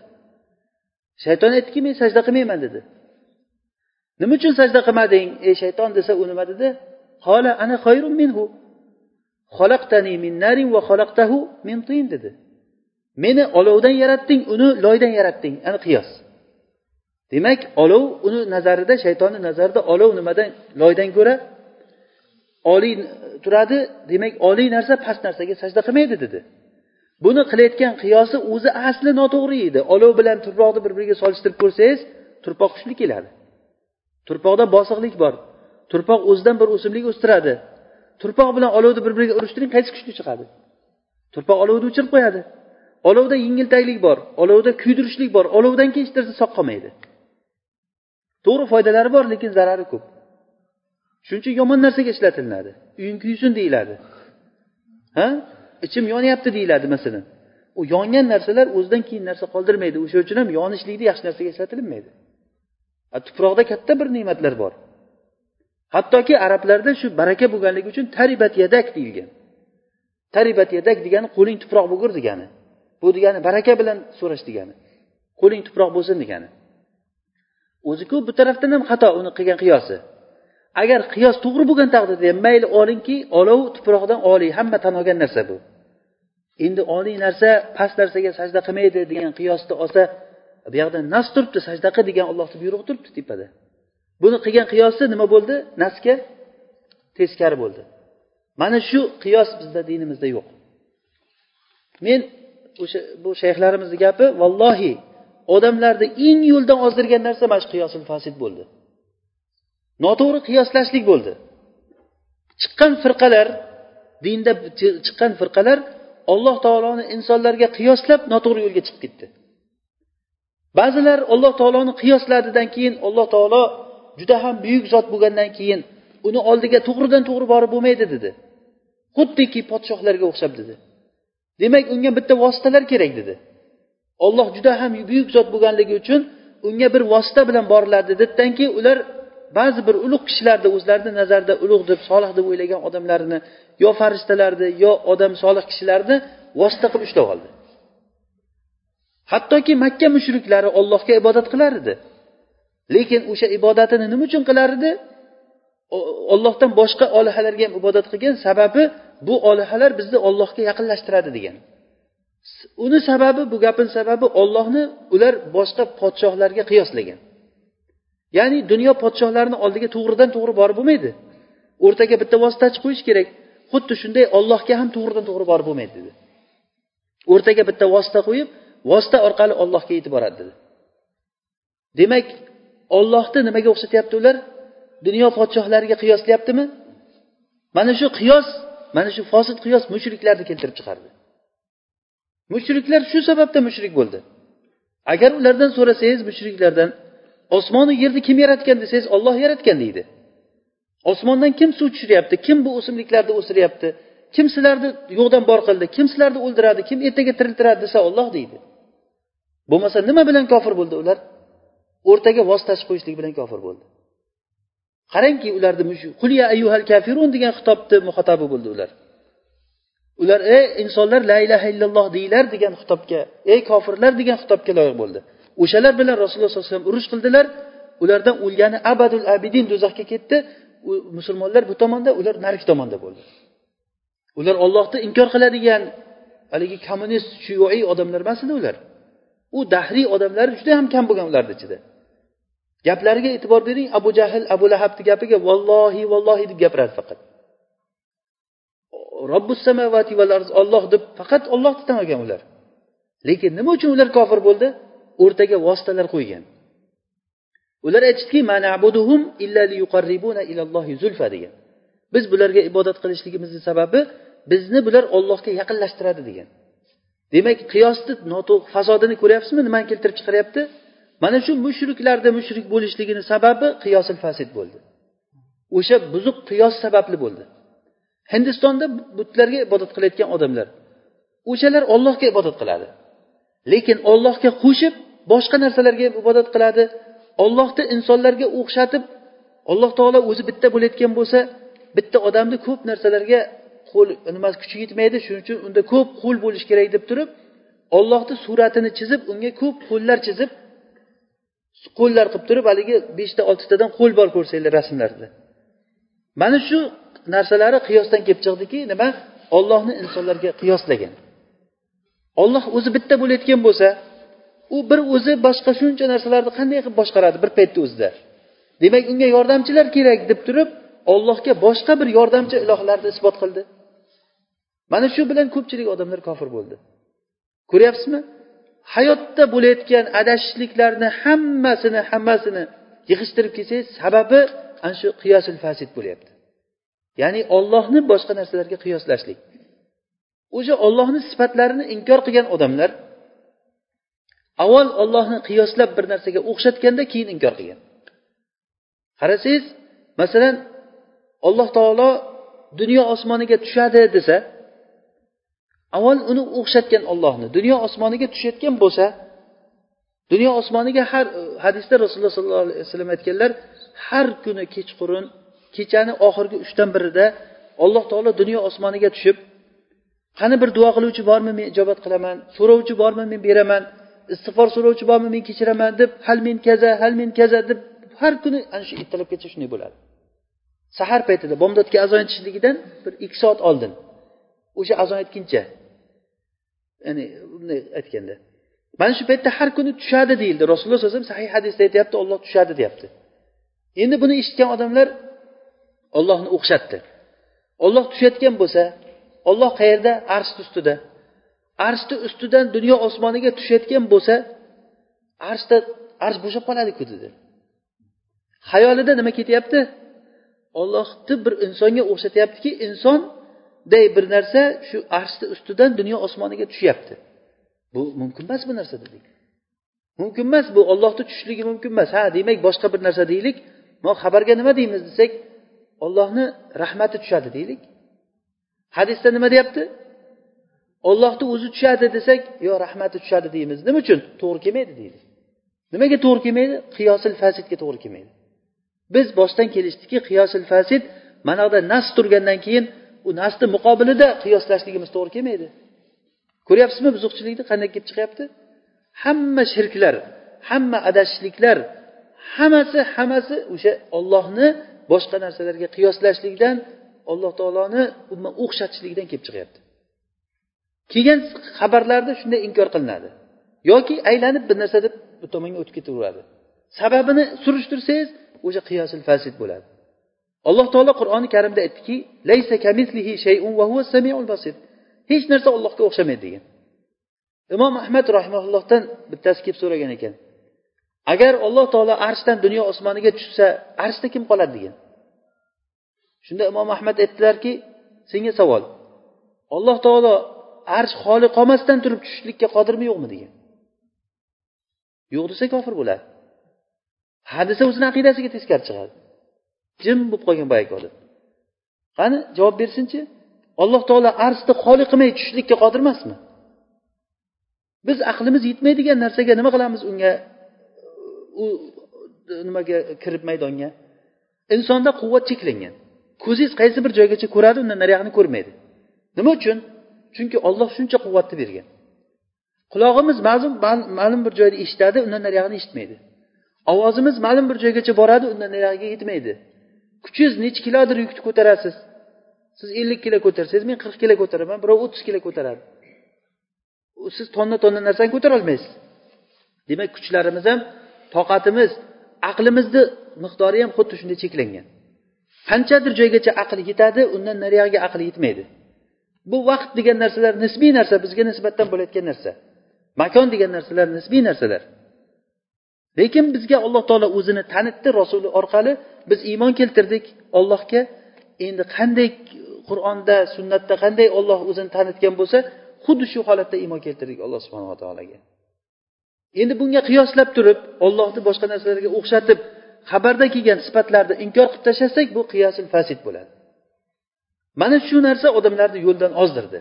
shayton aytdiki men sajda qilmayman dedi. Nima uchun sajda qilmading ey shayton? desa u nima dedi? Qola ana xayrun minhu. Xalaqtani min narin va xalaqtahu min tin dedi. Meni olovdan yaratding uni loydan yaratding ana qiyos. Demak olov uni nazarida shaytonni nazarida olov nimadan loydan ko'ra oliy turadi. Demak oliy narsa past narsaga sajda qilmaydi dedi. Buni qilayotgan qiyosi o'zi asli noto'g'ri edi. Olov bilan turpoqni bir biriga solishtirib ko'rsangiz turpoq kuchli keladi. Turpoqda bosiqlik bor. Turpoq o'zidan bir o'simlik o'stiradi. Turpoq bilan olovni bir biriga urishtiring qaysi kuchli chiqadi? Turpoq olovni o'chirib qo'yadi. Olovda yengiltaklik bor olovda kuydirishlik bor olovdan keyin hech narsa sog' qolmaydi. To'g'ri foydalari bor lekin zarari ko'p. Shuning uchun yomon narsaga ishlatilinadi uying kuysin deyiladi. Ha? Ichim yonyapti deyiladi masalan. U yongan narsalar o'zidan keyin narsa qoldirmaydi. O'sha uchun ham yonishlikni yaxshi narsaga ishlatilinmaydi tuproqda katta bir ne'matlar bor. Hattoki arablarda shu baraka bo'lganligi uchun taribat yadak deyilgan. Taribat yadak degani qo'ling tuproq bo'lgur degani. Bu degani baraka bilan so'rash degani. Qo'ling tuproq bo'lsin degani. O'ziku bu tarafdan ham xato uni qilgan qiyosi. Agar qiyos to'g'ri bo'lgan taqdirda ham mayli olingki olov tuproqdan oliy hamma tan olgan narsa bu. Endi oliy narsa past narsaga sajda qilmaydi degan qiyosni olsa bu yoqda nas turibdi sajda qil degan ollohni buyrug'i turibdi tepada buni qilgan qiyosi nima bo'ldi? Nasga teskari bo'ldi. Mana shu qiyos bizda dinimizda yo'q. Men o'sha bu shayxlarimizni gapi vallohi odamlarni eng yo'ldan ozdirgan narsa mana shu qiyosil fasid bo'ldi. Noto'g'ri qiyoslashlik bo'ldi. Chiqqan firqalar dinda chiqqan firqalar alloh taoloni insonlarga qiyoslab noto'g'ri yo'lga chiqib ketdi. Ba'zilar alloh taoloni qiyosladidan keyin alloh taolo juda ham buyuk zot bo'lgandan keyin uni oldiga to'g'ridan to'g'ri borib bo'lmaydi dedi. Xuddiki podshohlarga o'xshab dedi. Demak unga bitta vositalar kerak dedi. Olloh juda ham buyuk zot bo'lganligi uchun unga bir vosita bilan boriladi dedidanki ular ba'zi bir ulug' kishilarni o'zlarini nazarida ulug' deb solih deb o'ylagan odamlarini yo farishtalarni yo odam solih kishilarni vosita qilib ushlab oldi. Hattoki makka mushriklari ollohga ibodat qilar edi. Lekin o'sha ibodatini nima uchun qilar edi? Ollohdan boshqa olihalarga ham ibodat qilgan sababi bu olihalar bizni ollohga yaqinlashtiradi degan. Uni sababi bu gapini sababi ollohni ular boshqa podshohlarga qiyoslagan. Ya'ni dunyo podshohlarini oldiga to'g'ridan to'g'ri borib bo'lmaydi. O'rtaga bitta vositachi qo'yish kerak. Xuddi shunday ollohga ham to'g'ridan to'g'ri borib bo'lmaydi dedi. O'rtaga bitta vosita qo'yib vosita orqali ollohga yetib boradi dedi. Demak ollohni nimaga o'xshatyapti ular? Dunyo podshohlariga qiyoslayaptimi mana shu qiyos mana shu fosil qiyos mushriklarni keltirib chiqardi. Mushriklar shu sababdan mushrik bo'ldi. Agar ulardan so'rasangiz mushriklardan osmonu yerni kim yaratgan desangiz olloh yaratgan deydi. Osmondan kim suv tushiryapti? Kim bu o'simliklarni o'siryapti? Kim sizlarni yo'qdan bor qildi? Kim sizlarni o'ldiradi? Kim ertaga tiriltiradi desa olloh deydi. Bo'lmasa nima bilan kofir bo'ldi ular? O'rtaga vositachi qo'yishlik bilan kofir bo'ldi. Qarangki ularni qulya ayyuhal kafirun degan xitobni muhotabi bo'ldi ular. Ular ey insonlar la ilaha illalloh deyglar degan xitobga ey kofirlar degan xitobga loyiq bo'ldi. O'shalar bilan rasululloh sollallohu alayhi vasallam urush qildilar. Ulardan o'lgani abadul abidin do'zaxga ketdi. Musulmonlar bu tomonda ular narigi tomonda bo'ldi. Ular ollohni inkor qiladigan haligi kommunist shuyuiy odamlar emas edi ular? U dahriy odamlar juda ham kam bo'lgan ularni ichida. Gaplariga e'tibor bering abu jahl abu lahabni gapiga vallohi vallohi deb gapiradi faqat. Robbus samavati val arz olloh deb faqat ollohni tanigan ular. Lekin nima uchun ular kofir bo'ldi? O'rtaga vositalar qo'ygan. Ular aytishdiki degan. Biz bularga ibodat qilishligimizni sababi bizni bular ollohga yaqinlashtiradi degan. Demak qiyosni noto'g'ri fasodini ko'ryapsizmi? Nimani keltirib chiqaryapti? Mana shu mushriklarda mushrik bo'lishligini sababi qiyosil fasid bo'ldi. O'sha buzuq qiyos sababli bo'ldi. Hindistonda butlarga ibodat qilayotgan odamlar o'shalar ollohga ibodat qiladi. Lekin ollohga qo'shib boshqa narsalarga ibodat qiladi. Ollohni insonlarga o'xshatib alloh taolo o'zi bitta bo'layotgan bo'lsa bitta odamni ko'p narsalarga qo'l nima kuchi yetmaydi. Shuning uchun unda ko'p qo'l bo'lishi kerak deb turib ollohni suratini chizib unga ko'p qo'llar chizib qo'llar qilib turib haligi beshta oltitadan qo'l bor ko'rsanglar rasmlarda. Mana shu narsalari qiyosdan kelib chiqdiki nima? Ollohni insonlarga qiyoslagan. Olloh o'zi bitta bo'layotgan bo'lsa u bir o'zi boshqa shuncha narsalarni qanday qilib boshqaradi? Bir paytni o'zida. Demak unga yordamchilar kerak deb turib ollohga boshqa bir yordamchi ilohlarni isbot qildi. Mana shu bilan ko'pchilik odamlar kofir bo'ldi. Ko'ryapsizmi? Hayotda bo'layotgan adashishliklarni hammasini hammasini yig'ishtirib kelsangiz sababi ana shu qiyosil fasid bo'lyapti. Ya'ni ollohni boshqa narsalarga qiyoslashlik. O'sha ollohni sifatlarini inkor qilgan odamlar avval ollohni qiyoslab bir narsaga o'xshatganda keyin inkor qilgan. Qarasangiz masalan alloh taolo dunyo osmoniga tushadi desa avval uni o'xshatgan ollohni dunyo osmoniga tushayotgan bo'lsa dunyo osmoniga har e, hadisda rasululloh sollallohu alayhi vasallam aytganlar har kuni kechqurun kechani oxirgi uchdan birida alloh taolo dunyo osmoniga tushib qani bir duo qiluvchi bormi men ijobat qilaman so'rovchi bormi men beraman istig'for so'rovchi bormi men kechiraman deb hal men kaza hal men kaza deb har kuni ana shu ertalabgacha shunday bo'ladi. Sahar paytida bomdodga azon aytishligidan bir ikki soat oldin. O'sha azon aytguncha ya'ni bunday aytganda. Mana shu paytda har kuni tushadi deyildi. Rasululloh sallallohu alayhi vasallam sahih hadisda aytyapti olloh tushadi deyapti. Endi buni eshitgan odamlar ollohni o'xshatdi. Olloh tushayotgan bo'lsa olloh qayerda? Arshni ustida. Arshni ustidan dunyo osmoniga tushayotgan bo'lsa arshda arsh bo'shab qoladiku dedi. Xayolida nima ketyapti? Ollohni bir insonga o'xshatyaptiki insonday bir narsa shu arshni ustidan dunyo osmoniga tushyapti. Bu mumkin emas bu narsa dedik. Mumkin emas bu ollohni tushishligi mumkin emas. Ha demak boshqa bir narsa deylik. Xabarga nima deymiz desak ollohni rahmati tushadi deylik. Hadisda nima deyapti? Ollohni o'zi tushadi desak yo rahmati tushadi deymiz. Nima uchun? To'g'ri kelmaydi deydi nimaga to'g'ri kelmaydi? Qiyosil fasidga to'g'ri kelmaydi. Biz boshdan kelishdikki qiyosil fasid mana buyoqda nas turgandan keyin u nasni muqobilida qiyoslashligimiz to'g'ri kelmaydi. Ko'ryapsizmi buzuqchilikni? Qanday kelib chiqyapti? Hamma shirklar hamma adashishliklar hammasi hammasi o'sha ollohni boshqa narsalarga qiyoslashlikdan alloh taoloni o'xshatishlikdan kelib chiqyapti. Kelgan xabarlarda shunday inkor qilinadi. Yoki aylanib bir narsa deb bu tomonga o'tib ketaveradi. Sababini surishtirsangiz o'sha qiyosil fasid bo'ladi. Alloh taolo qur'oni karimda aytdiki laysa kamislihi shay'un va huva samiul basir. Hech narsa allohga o'xshamaydi degan. Imom ahmad rahimaullohdan bittasi kelib so'ragan ekan. Agar alloh taolo arshdan dunyo osmoniga tushsa arshda kim qoladi? degan. Shunda imom ahmad aytdilarki senga savol. Alloh taolo arsh xoli qolmasdan turib tushishlikka qodirmi yo'qmi degan. Yo'q desa kofir bo'ladi ha desa o'zini aqidasiga teskari chiqadi. Jim bo'lib qolgan boyagi odam qani javob bersinchi alloh taolo arsni xoli qilmay tushishlikka qodir emasmi biz aqlimiz yetmaydigan narsaga nima qilamiz unga? U nimaga kirib maydonga? Insonda quvvat cheklangan. Ko'zingiz qaysi bir joygacha ko'radi undan nariyog'ini ko'rmaydi. Nima uchun? Chunki olloh shuncha quvvatni bergan. Qulog'imiz ma'lum ma'lum bir joyda eshitadi undan nariyog'ini eshitmaydi. Ovozimiz ma'lum bir joygacha boradi undan nariyog'iga yetmaydi. Kuchingiz nechi kilodir yukni ko'tarasiz? Siz ellik kilo ko'tarsangiz men qirq kilo ko'taraman birov o'ttiz kilo ko'taradi. Siz tonna tonna narsani ko'tara olmaysiz. Demak kuchlarimiz ham toqatimiz aqlimizni miqdori ham xuddi shunday cheklangan. Qanchadir joygacha aql yetadi undan nariyog'iga aql yetmaydi. Bu vaqt degan narsalar nisbiy narsa bizga nisbatan bo'layotgan narsa. Makon degan narsalar nisbiy narsalar. Lekin bizga alloh taolo o'zini tanitdi rasuli orqali biz iymon keltirdik ollohga endi qanday qur'onda sunnatda qanday olloh o'zini tanitgan bo'lsa xuddi shu holatda iymon keltirdik alloh subhanava taologa endi bunga qiyoslab turib ollohni boshqa narsalarga o'xshatib xabarda kelgan sifatlarni inkor qilib tashlasak bu qiyosil fasid bo'ladi. Mana shu narsa odamlarni yo'ldan ozdirdi.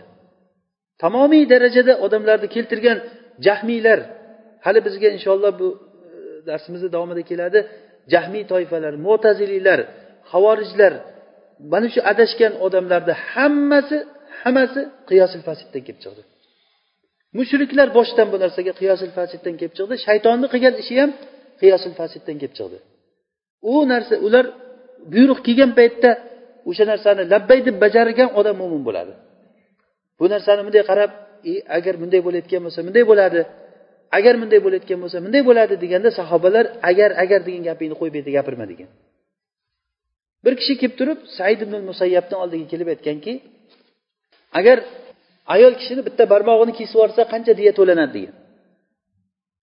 Tamomiy darajada odamlarni keltirgan jahmiylar hali bizga inshaalloh bu e, darsimizni davomida keladi. Jahmiy toifalar mo'taziliylar havorijlar mana shu adashgan odamlarni hammasi hammasi qiyosil fasiddan kelib chiqdi. Mushriklar boshidan bu narsaga qiyosil fasiddan kelib chiqdi shaytonni qilgan ishi ham qiyosil fasiddan kelib chiqdi. U narsa ular buyruq kelgan paytda o'sha narsani labbay deb bajargan odam mo'min bo'ladi. Bu narsani bunday qarab e, agar bunday bo'layotgan bo'lsa bunday bo'ladi. Agar bunday bo'layotgan bo'lsa bunday bo'ladi deganda sahobalar agar agar degan gapingni qo'yib bu yerda gapirma degan. Bir kishi kelib turib said ibn musayyabni oldiga kelib aytganki agar ayol kishini bitta barmog'ini kesib yuborsa qancha diya to'lanadi degan.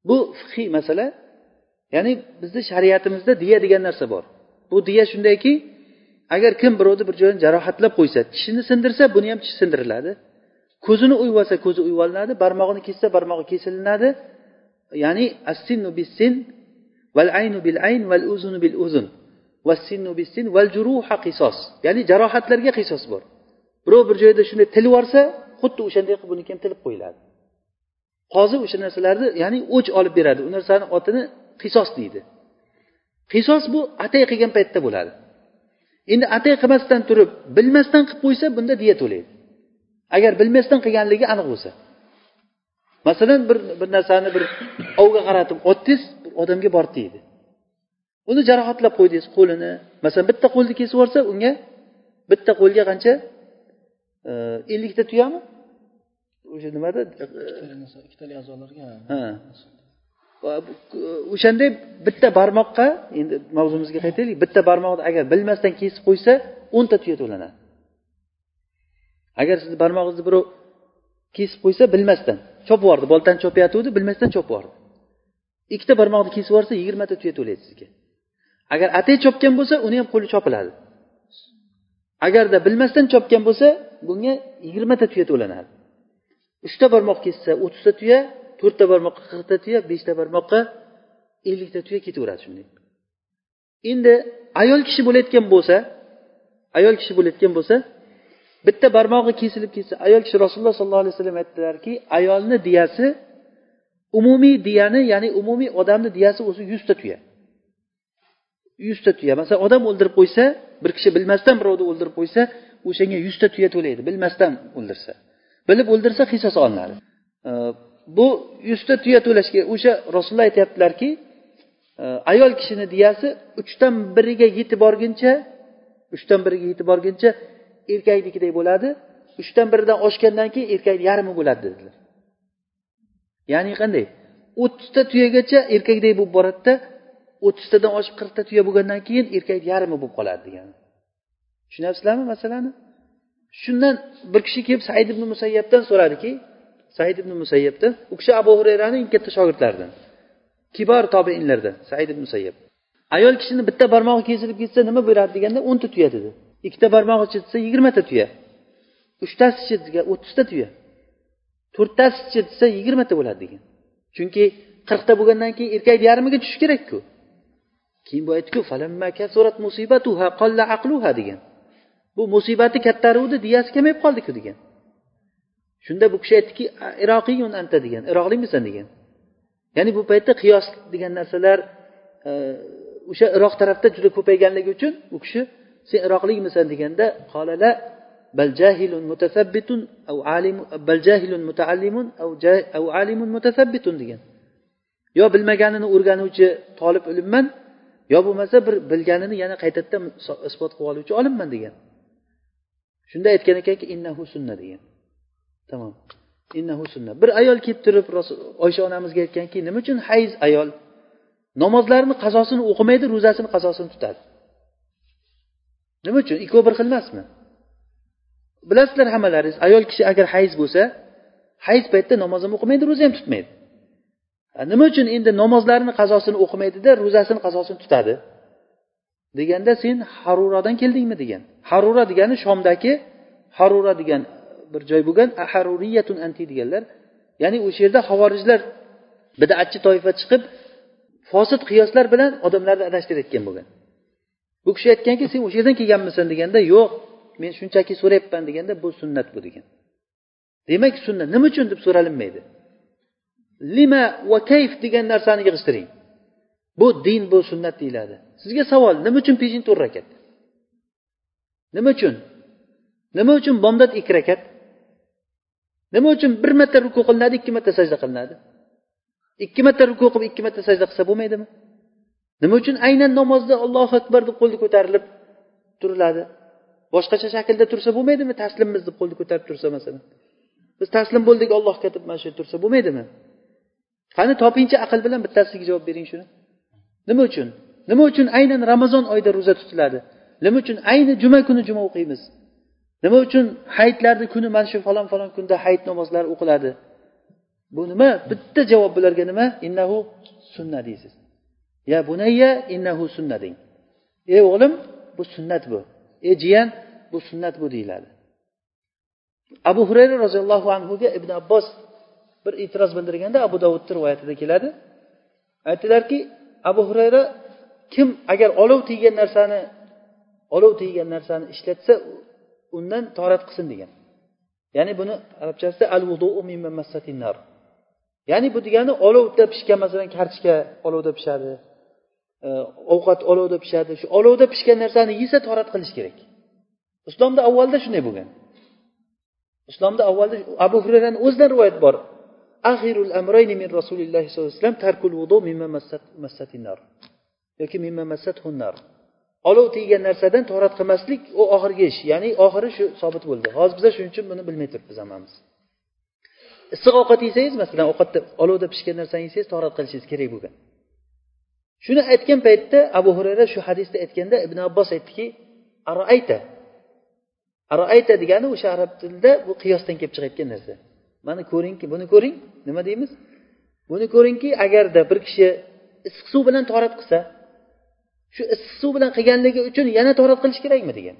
Bu fiqiy masala ya'ni bizni shariatimizda diya degan narsa bor. Bu diya shundayki agar kim birovni bir joyini jarohatlab qo'ysa tishini sindirsa buni ham tishi sindiriladi. Ko'zini uyib olsa ko'zi uyib olinadi barmog'ini kessa barmog'i kesilinadi ya'ni assinu sin val aynu bil ayn val uzunu bil uzun vassinu sin val juruha qisos. Ya'ni jarohatlarga qisos bor. Birov bir joyda shunday tilib yuborsa xuddi o'shanday qilib buniki ham tilib qo'yiladi. Qozi o'sha narsalarni ya'ni o'ch olib beradi. U narsani otini qisos deydi. Qisos bu atay qilgan paytda bo'ladi. Endi atay qilmasdan turib bilmasdan qilib qo'ysa bunda diya to'laydi. Agar bilmasdan qilganligi aniq bo'lsa. Masalan bir bir narsani bir ovga qaratib otdingiz odamga bordi deydi. Uni jarohatlab qo'ydingiz qo'lini. Masalan bitta qo'lni kesib yuborsa unga bitta qo'lga qancha ellikta tuyami? O'sha nimada? Ikkitali a'zolarga ha o'shanday bitta barmoqqa endi mavzumizga qaytaylik bitta barmoqni agar bilmasdan kesib qo'ysa o'nta tuya to'lanadi. Agar sizni barmog'ingizni birov kesib qo'ysa bilmasdan. Chopib yubordi boltani chopayotgandi bilmasdan chopib yubordi. Ikkita barmoqni kesib yuborsa yigirmata tuya to'laydi sizga. Agar atay chopgan bo'lsa uni ham qo'li chopiladi. Agarda bilmasdan chopgan bo'lsa bunga yigirmata tuya to'lanadi. Uchta barmoq kessa o'ttizta tuya to'rtta barmoqqa qirqta tuya beshta barmoqqa ellikta tuya ketaveradi shunday. Endi ayol kishi bo'layotgan bo'lsa ayol kishi bo'layotgan bo'lsa bitta barmog'i kesilib ketsa ayol kishi rasululloh sollallohu alayhi vasallam aytdilarki ayolni diyasi umumiy diyani ya'ni umumiy odamni diyasi o'zi yuzta tuya. Yuzta tuya. Masalan odam o'ldirib qo'ysa bir kishi bilmasdan birovni o'ldirib qo'ysa o'shanga yuzta tuya to'laydi bilmasdan o'ldirsa. Bilib o'ldirsa qisos olinadi. Bu yuzta tuya to'lashga o'sha rasululloh aytyaptilarki e, ayol kishini diyasi uchdan biriga yetib borguncha uchdan biriga yetib borguncha erkaknikiday bo'ladi uchdan biridan oshgandan keyin erkakni yarmi bo'ladi dedilar. Ya'ni qanday? o'ttizta tuyagacha erkakdek bo'lib boradida o'ttiztadan oshib qirqta tuya bo'lgandan keyin erkakni yarmi bo'lib qoladi degani. Tushunyapsizlarmi masalani? Shundan bir kishi kelib said ibn musayyabdan so'radiki said ibn musayyabda u kishi abu hurayrani eng katta shogirdlaridan. Kibor tobeinlardan said ibn musayyab ayol kishini bitta barmog'i kesilib ketsa nima bo'ladi deganda o'nta tuya dedi. Ikkita barmog'i chizsa yigirmata tuya. Uchtasi chizsa o'ttizta tuya. To'rttasi chizsa yigirmata bo'ladi degan. Chunki qirqta bo'lgandan keyin erkakni yarmiga tushishi kerakku. Keyin bu aytdiku degan. Bu musibati kattaruvdi diyasi kamayib qoldiku degan. Shunda bu kishi aytdiki iroqiyun anta degan iroqlikmisan degan. Ya'ni bu paytda qiyos degan narsalar e, o'sha iroq tarafda juda ko'payganligi uchun u kishi sen iroqlikmisan deganda qolala bal jahilun mutasabbitun au alim bal jahilun mutaallimun au alimun mutasabbitun degan. Yo bilmaganini o'rganuvchi tolib ilmman yo bo'lmasa bir bilganini yana qaytadan isbot qilib oluvchi olimman degan. Shunda aytgan ekanki innahu sunna degan. Tamom innahu sunna bir ayol kelib turib oysha onamizga aytganki nima uchun hayz ayol? Namozlarini qazosini o'qimaydi ro'zasini qazosini tutadi. Nima uchun? Ikkovi bir xil emasmi bilasizlar hammalaringiz ayol kishi agar hayz bo'lsa hayz paytida namoz ham o'qimaydi ro'za ham tutmaydi. Nima uchun endi namozlarini qazosini o'qimaydida ro'zasini qazosini tutadi? Deganda sen harurodan keldingmi degan. Harura degani shomdagi harura degan bir joy bo'lgan aharuriyatun anti deganlar. Ya'ni o'sha yerda havorijlar bidatchi toifa chiqib fosil qiyoslar bilan odamlarni adashtirayotgan bo'lgan. Bu kishi aytganki sen o'sha yerdan kelganmisan deganda yo'q men shunchaki so'rayapman deganda bu sunnat bu degan. Demak sunnat nima uchun deb so'ralinmaydi? Lima va kayf degan narsani yig'ishtiring. Bu din bu sunnat deyiladi. Sizga savol nima uchun peshin to'rt rakat? Nima uchun? Nima uchun bomdod ikki rakat? Nima uchun bir marta ruku qilinadi ikki marta sajda qilinadi? Ikki marta ruku qilib ikki marta sajda qilsa bo'lmaydimi? Nima uchun aynan namozda allohu akbar deb qo'lni ko'tarilib turiladi? Boshqacha shaklda tursa bo'lmaydimi taslimmiz deb qo'lni ko'tarib tursa masalan? Biz taslim bo'ldik allohga deb mana shu tursa bo'lmaydimi? Qani topingchi aql bilan bittasiga javob bering shuni. Nima uchun? Nima uchun aynan ramazon oyida ro'za tutiladi? Nima uchun ayni juma kuni juma o'qiymiz? Nima uchun hayitlarni kuni mana shu falon falon kunda hayit namozlari o'qiladi? Bu nima? Bitta javob bularga nima? Innahu sunna deysiz. Ya bunayya innahu sunna deng. Ey o'g'lim bu sunnat bu. Ey jiyan bu sunnat bu deyiladi. Abu hurayra roziyallohu anhuga ibn abbos bir e'tiroz bildirganda abu davudni rivoyatida keladi. Aytdilarki abu hurayra kim agar olov tiygan narsani olov tiygan narsani ishlatsa undan torat qilsin degan. Ya'ni buni arabchasida al ya'ni bu degani olovda pishgan masalan kartoshka olovda pishadi e, ovqat olovda pishadi. Shu olovda pishgan narsani yesa torat qilish kerak. Islomda avvalda shunday bo'lgan. Islomda avvalda abu hurayrani o'zidan rivoyat bor. Axirul amrayni min rasulillahi sollallohu alayhi vasallam tarkul vudu mimma massatin nar. Yoki mimma massat hunnar olov teggan narsadan torat qilmaslik u oxirgi ish. Ya'ni oxiri shu sobit bo'ldi. Hozir biza shuning uchun buni bilmay turibmiz hammamiz. Issiq ovqat yesangiz masalan ovqatda olovda pishgan narsani yesangiz torat qilishingiz kerak bo'lgan. Shuni aytgan paytda abu hurayra shu hadisda aytganda ibn abbos aytdiki araayta. Araayta degani o'sha arab tilida bu qiyosdan kelib chiqayotgan narsa. Mana ko'ringki buni ko'ring. Nima deymiz? Buni ko'ringki agarda bir kishi issiq suv bilan torat qilsa shu issiq suv bilan qilganligi uchun yana torat qilish kerakmi degan.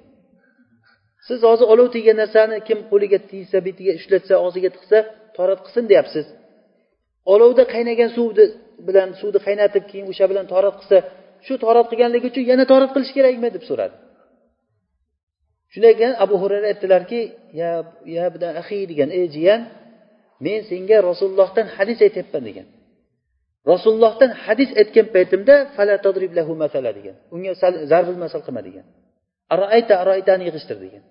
Siz hozir olov tegan narsani kim qo'liga tiysa betiga ushlatsa og'ziga tiqsa torat qilsin deyapsiz. Olovda qaynagan suvni bilan suvni qaynatib keyin o'sha bilan torat qilsa shu torat qilganligi uchun yana torat qilish kerakmi deb so'radi. Shundan keyin abu hurayra aytdilarki ya ya axiy degan ey jiyan men senga rasulullohdan hadis aytyapman degan. Rasulullohdan hadis aytgan paytimda degan. Unga zarbil masal qilma degan. Aroayta aroaytani yig'ishtir degan.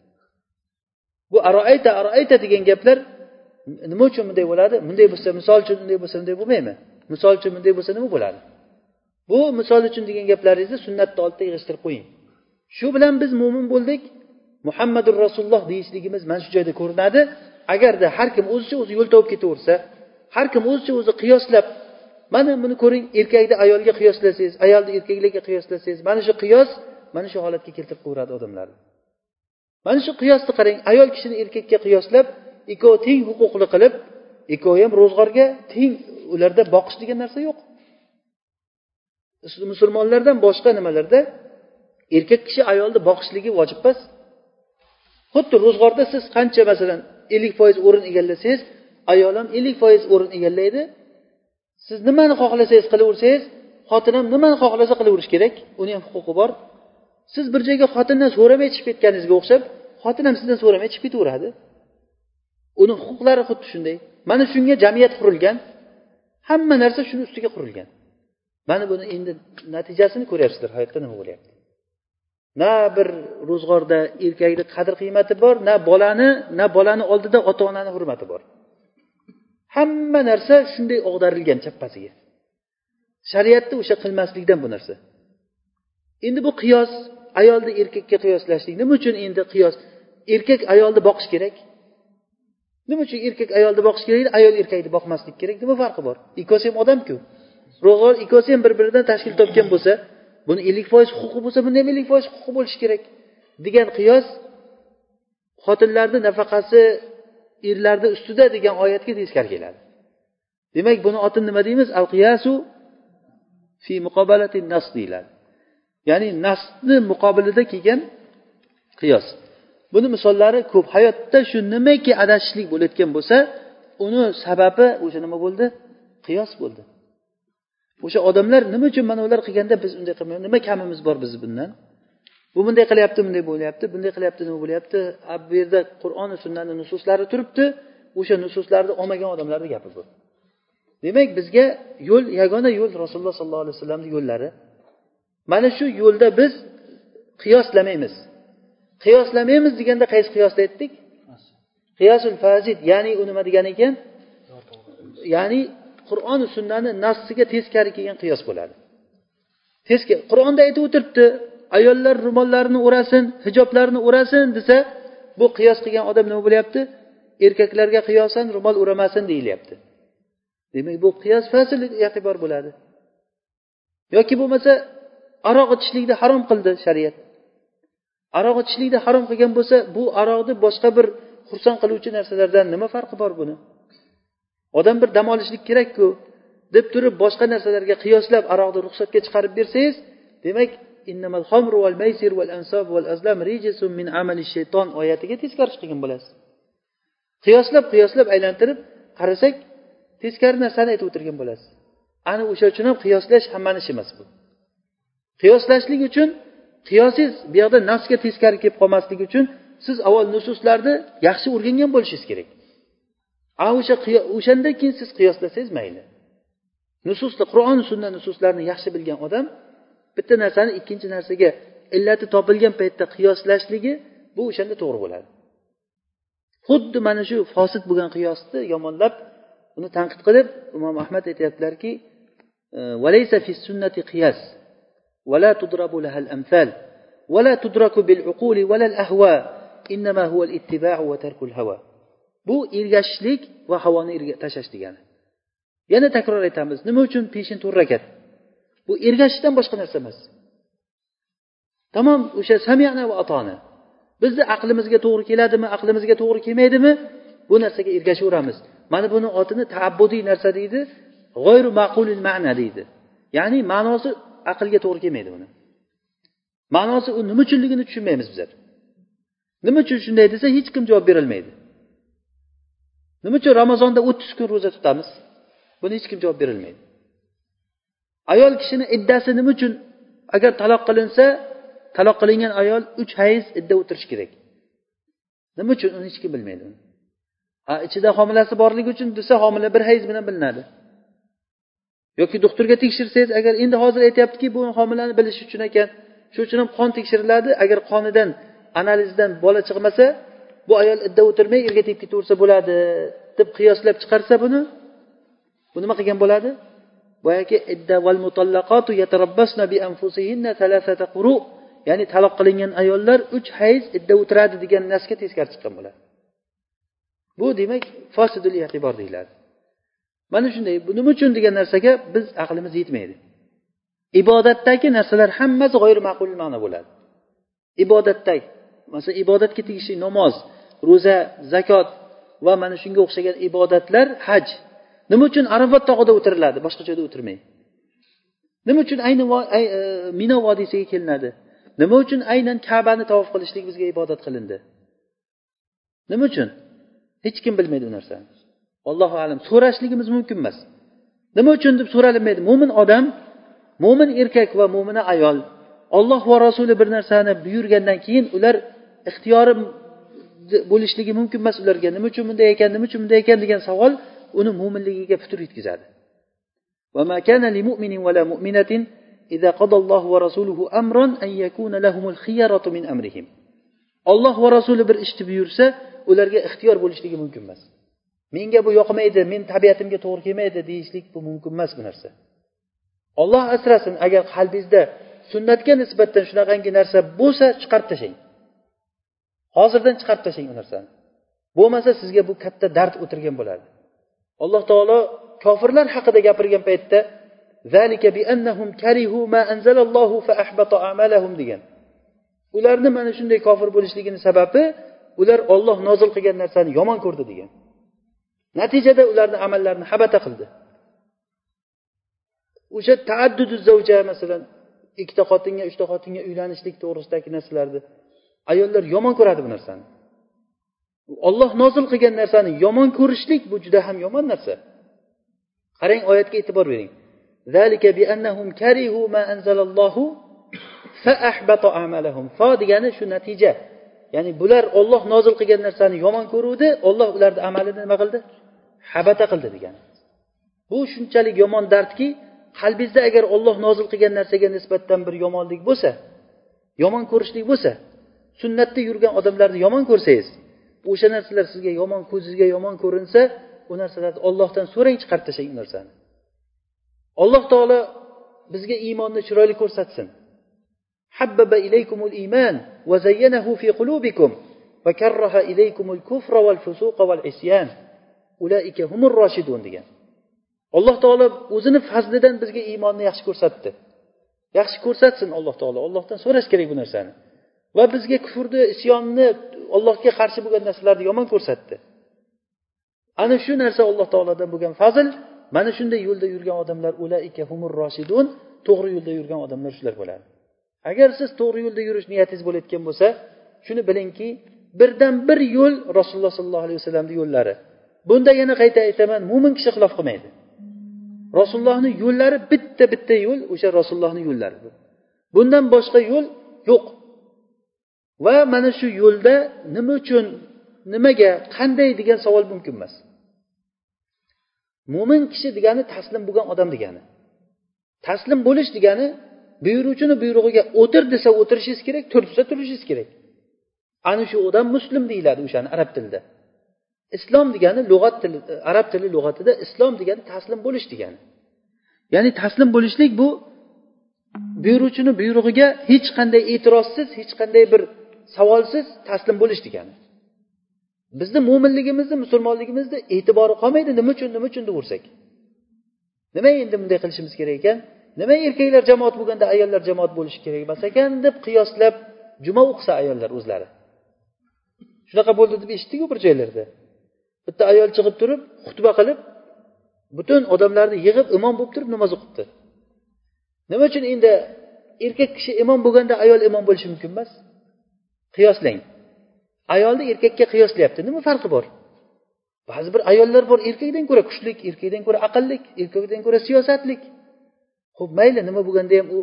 Bu aroayta aroayta degan gaplar nima uchun bunday bo'ladi? Bunday bo'lsa misol uchun bunday bo'lsa bunday bo'lmaymi? Misol uchun bunday bo'lsa nima bo'ladi? Bu misol uchun degan gaplaringizni sunnatni oldida yig'ishtirib qo'ying. Shu bilan biz mo'min bo'ldik. Muhammadur rasululloh deyishligimiz mana shu joyda ko'rinadi. Agarda har kim o'zicha o'zi yo'l topib ketaversa har kim o'zicha o'zi qiyoslab mana buni ko'ring erkakni ayolga qiyoslasangiz ayolni erkaklarga qiyoslasangiz mana shu qiyos mana shu holatga keltirib qo'yadi odamlarni. Mana shu qiyosni qarang ayol kishini erkakka qiyoslab ikkovi teng huquqli qilib ikkovi ham ro'zg'orga teng ularda boqish degan narsa yo'q. Musulmonlardan boshqa nimalarda erkak kishi ayolni boqishligi vojib emas. Xuddi ro'zg'orda siz qancha masalan ellik foiz o'rin egallasangiz ayol ham ellik foiz o'rin egallaydi siz nimani xohlasangiz qilaversangiz xotin ham nimani xohlasa qilaverish kerak? Uni ham huquqi bor. Siz bir joyga xotindan so'ramay chiqib ketganingizga o'xshab xotin ham sizdan so'ramay chiqib ketaveradi. Uni huquqlari xuddi shunday. Mana shunga jamiyat qurilgan hamma narsa shuni ustiga qurilgan. Mana buni endi natijasini ko'ryapsizlar hayotda nima bo'lyapti? Na bir ro'zg'orda erkakni qadr qiymati bor na bolani na bolani oldida ota onani hurmati bor. Hamma narsa shunday og'darilgan chappasiga. Shariatda o'sha qilmaslikdan bu narsa. Endi bu qiyos ayolni erkakka qiyoslashlik. Nima uchun endi qiyos? Erkak ayolni boqish kerak. Nima uchun erkak ayolni boqish kerak ayol erkakni boqmaslik kerak? Nima farqi bor? Ikkovsi ham odamku. Ro'zg'or ikkovsi ham bir biridan tashkil topgan bo'lsa buni ellik foiz huquqi bo'lsa bunda ham ellik foiz huquqi bo'lishi kerak degan qiyos xotinlarni nafaqasi erlarni ustida degan oyatga teskari keladi. Demak buni otini nima deymiz? Al qiyasu fi muqobalati nas deyiladi. Ya'ni nasni muqobilida kelgan qiyos. Buni misollari ko'p. Hayotda shu nimaki adashishlik bo'layotgan bo'lsa uni sababi o'sha nima bo'ldi? Qiyos bo'ldi. O'sha odamlar nima uchun mana ular qilganda biz unday qilmaymiz? Nima kamimiz bor bizni bundan? Bu bunday qilyapti bunday bo'lyapti bunday qilyapti nima bo'lyapti. Bu yerda qur'oni sunnani nususlari turibdi. O'sha nususlarni olmagan odamlarni gapi bu. Demak bizga yo'l yagona yo'l rasululloh sollallohu alayhi vasallamni yo'llari. Mana shu yo'lda biz qiyoslamaymiz. Qiyoslamaymiz deganda qaysi qiyosni aytdik? Qiyosul fazid ya'ni u nima degani ekan? Ya'ni qur'oni sunnani nassiga teskari kelgan qiyos bo'ladi. Teskari qur'onda aytib o'tiribdi ayollar ro'mollarini o'rasin hijoblarini o'rasin desa bu qiyos qilgan odam nima bo'lyapti? Erkaklarga qiyosan ro'mol o'ramasin deyilyapti. Demak bu qiyos fasl e'tibor bo'ladi. Yoki bo'lmasa aroq ichishlikni harom qildi shariat. Aroq ichishlikni harom qilgan bo'lsa bu aroqni boshqa bir xursand qiluvchi narsalardan nima farqi bor buni? Odam bir dam olishlik kerakku deb turib boshqa narsalarga qiyoslab aroqni ruxsatga chiqarib bersangiz demak oyatiga teskari chiqgan bo'lasiz qiyoslab qiyoslab aylantirib qarasak teskari narsani aytib o'tirgan bo'lasiz ana o'sha uchun ham qiyoslash hammani ishi emas bu qiyoslashlik uchun qiyosiz bu yoqda nafsga teskari kelib qolmasligi uchun siz avval nususlarni yaxshi o'rgangan bo'lishingiz kerak a o'sha o'shandan keyin siz qiyoslasangiz mayli nususni qur'on sunna nususlarini yaxshi bilgan odam bitta narsani ikkinchi narsaga illati topilgan paytda qiyoslashligi bu o'shanda to'g'ri bo'ladi xuddi mana shu fosid bo'lgan qiyosni yomonlab uni tanqid qilib imom ahmad aytyaptilarki ولا تضرب لها الأمثال ولا تدرك بالعقول ولا الأهواء إنما هو الاتباع وترك الهوى bu ergashishlik va havoni tashlash degani yana takror aytamiz nima uchun peshin to'rt rakat Bu ergashishdan boshqa narsa emas. Tamom o'sha samiyana va atoni bizni aqlimizga to'g'ri keladimi aqlimizga to'g'ri kelmaydimi bu narsaga ergashaveramiz. Mana buni otini taabbudiy narsa deydi g'oyru maqulil ma'na deydi. Ya'ni ma'nosi aqlga to'g'ri kelmaydi buni. Ma'nosi u nima uchunligini tushunmaymiz bizlar nima uchun shunday desa hech kim javob berolmaydi nima uchun ramazonda o'ttiz kun ro'za tutamiz? Buni hech kim javob berolmaydi ayol kishini iddasi nima uchun agar taloq qilinsa taloq qilingan ayol uch hayz idda o'tirishi kerak. Nima uchun? Uni hech kim bilmaydi. Ha ichida homilasi borligi uchun desa homila bir hayz bilan bilinadi. Yoki doktorga tekshirsangiz agar endi hozir aytyaptiki bu homilani bilish uchun ekan shuning uchun ham qon tekshiriladi agar qonidan analizdan bola chiqmasa bu ayol idda o'tirmay erga tegib ketaversa bo'ladi deb qiyoslab chiqarsa buni bu nima qilgan bo'ladi? Boyagi idda val mutallaqotu yatarabbasna bi anfusihinna thalathata quru. Ya'ni taloq qilingan ayollar uch hayz idda o'tiradi degan nasga teskari chiqqan bo'ladi. Bu demak fosidul e'tibor deyiladi. Mana shunday bu nima uchun degan narsaga biz aqlimiz yetmaydi. Ibodatdagi narsalar hammasi g'oyri ma'qul ma'no bo'ladi. Ibodatdagi masalan ibodatga tegishli namoz ro'za zakot va mana shunga o'xshagan ibodatlar haj nima uchun arafat tog'ida o'tiriladi? Boshqa joyda o'tirmay. Nima uchun ayni e, mino vodiysiga kelinadi? Nima uchun aynan kabani tavof qilishlik bizga ibodat qilindi? Nima uchun? Hech kim bilmaydi u narsani. Allohu alam. So'rashligimiz mumkin emas. Nima uchun deb so'ralinmaydi? Mo'min odam mo'min erkak va mo'mina ayol olloh va rasuli bir narsani buyurgandan keyin ular ixtiyori bo'lishligi mumkin emas ularga. Nima uchun bunday ekan nima uchun bunday ekan degan savol uni mo'minligiga putur yetkazadi وما كان لمؤمن ولا مؤمنة إذا قضى الله ورسوله أمرا أن يكون لهم الخيرة من أمرهم olloh va rasuli bir ishni buyursa ularga ixtiyor bo'lishligi mumkin emas menga bu yoqmaydi men tabiatimga to'g'ri kelmaydi deyishlik bu mumkin emas bu narsa olloh asrasin agar qalbingizda sunnatga nisbatan shunaqangi narsa bo'lsa chiqarib tashlang hozirdan chiqarib tashlang u narsani bo'lmasa sizga bu katta dard o'tirgan bo'ladi Alloh taolo kofirlar haqida gapirgan paytda degan. Ularni mana shunday kofir bo'lishligini sababi ular olloh nozil qilgan narsani yomon ko'rdi degan. Natijada ularni amallarini habata qildi. O'sha taaddudu zavja masalan ikkita xotinga uchta xotinga uylanishlik to'g'risidagi narsalarni ayollar yomon ko'radi bu narsani. Olloh nozil qilgan narsani yomon ko'rishlik bu juda ham yomon narsa. Qarang oyatga e'tibor bering. Fo degani shu natija. Ya'ni bular olloh nozil qilgan narsani yomon ko'ruvdi olloh ularni amalini nima qildi? Habata qildi degani. Bu shunchalik yomon dardki qalbingizda agar olloh nozil qilgan narsaga nisbatan bir yomonlik bo'lsa yomon ko'rishlik bo'lsa sunnatda yurgan odamlarni yomon ko'rsangiz o'sha narsalar sizga yomon ko'zingizga yomon ko'rinsa u narsalarni ollohdan so'rang chiqarib tashlang u narsani alloh taolo bizga iymonni chiroyli ko'rsatsin حبب إليكم الإيمان وزينه في قلوبكم وكره إليكم الكفر والفسوق والعصيان أولئك هم الراشدون degan alloh taolo o'zini fazlidan bizga iymonni yaxshi ko'rsatdi yaxshi ko'rsatsin alloh taolo ollohdan so'rash kerak bu narsani Va bizga kufrni isyonni allohga qarshi bo'lgan narsalarni yomon ko'rsatdi. Ana shu narsa alloh taolodan bo'lgan fazil mana shunday yo'lda yurgan odamlar ulaika humur roshidun. To'g'ri yo'lda yurgan odamlar shular bo'ladi. Agar siz to'g'ri yo'lda yurish niyatingiz bo'layotgan bo'lsa shuni bilingki birdan bir yo'l rasululloh sollallohu alayhi vasallamni yo'llari. Bunda yana qayta aytaman mo'min kishi xilof qilmaydi. Rasulullohni yo'llari bitta bitta yo'l o'sha rasulullohni yo'llari. Bundan boshqa yo'l yo'q. Va mana shu yo'lda nima uchun nimaga qanday degan savol mumkin emas. Mo'min kishi degani taslim bo'lgan odam degani. Taslim bo'lish degani buyuruvchini buyrug'iga o'tir desa o'tirishingiz kerak tur desa turishingiz kerak. Ana shu odam muslim deyiladi o'shani arab tilida. Islom degani lug'at tili arab tili lug'atida islom degani taslim bo'lish degani. Ya'ni taslim bo'lishlik bu buyuruvchini buyrug'iga hech qanday e'tirozsiz hech qanday bir savolsiz taslim bo'lish degani. Bizni mo'minligimizni musulmonligimizni e'tibori qolmaydi nima uchun nima uchun deyaversak nima endi bunday qilishimiz kerak ekan? Nima erkaklar jamoat bo'lganda ayollar jamoat bo'lishi kerak emas ekan deb qiyoslab juma o'qisa ayollar o'zlari. Shunaqa bo'ldi deb eshitdikku bir joylarda. Bitta ayol chiqib turib xutba qilib butun odamlarni yig'ib imom bo'lib turib namoz o'qibdi. Nima uchun endi erkak kishi imom bo'lganda ayol imom bo'lishi mumkin emas? Qiyoslang. Ayolni erkakka qiyoslayapti nima farqi bor? Ba'zi bir ayollar bor erkakdan ko'ra kuchlik erkakdan ko'ra aqlli erkakdan ko'ra siyosatlik. Ho'p mayli nima bo'lganda ham u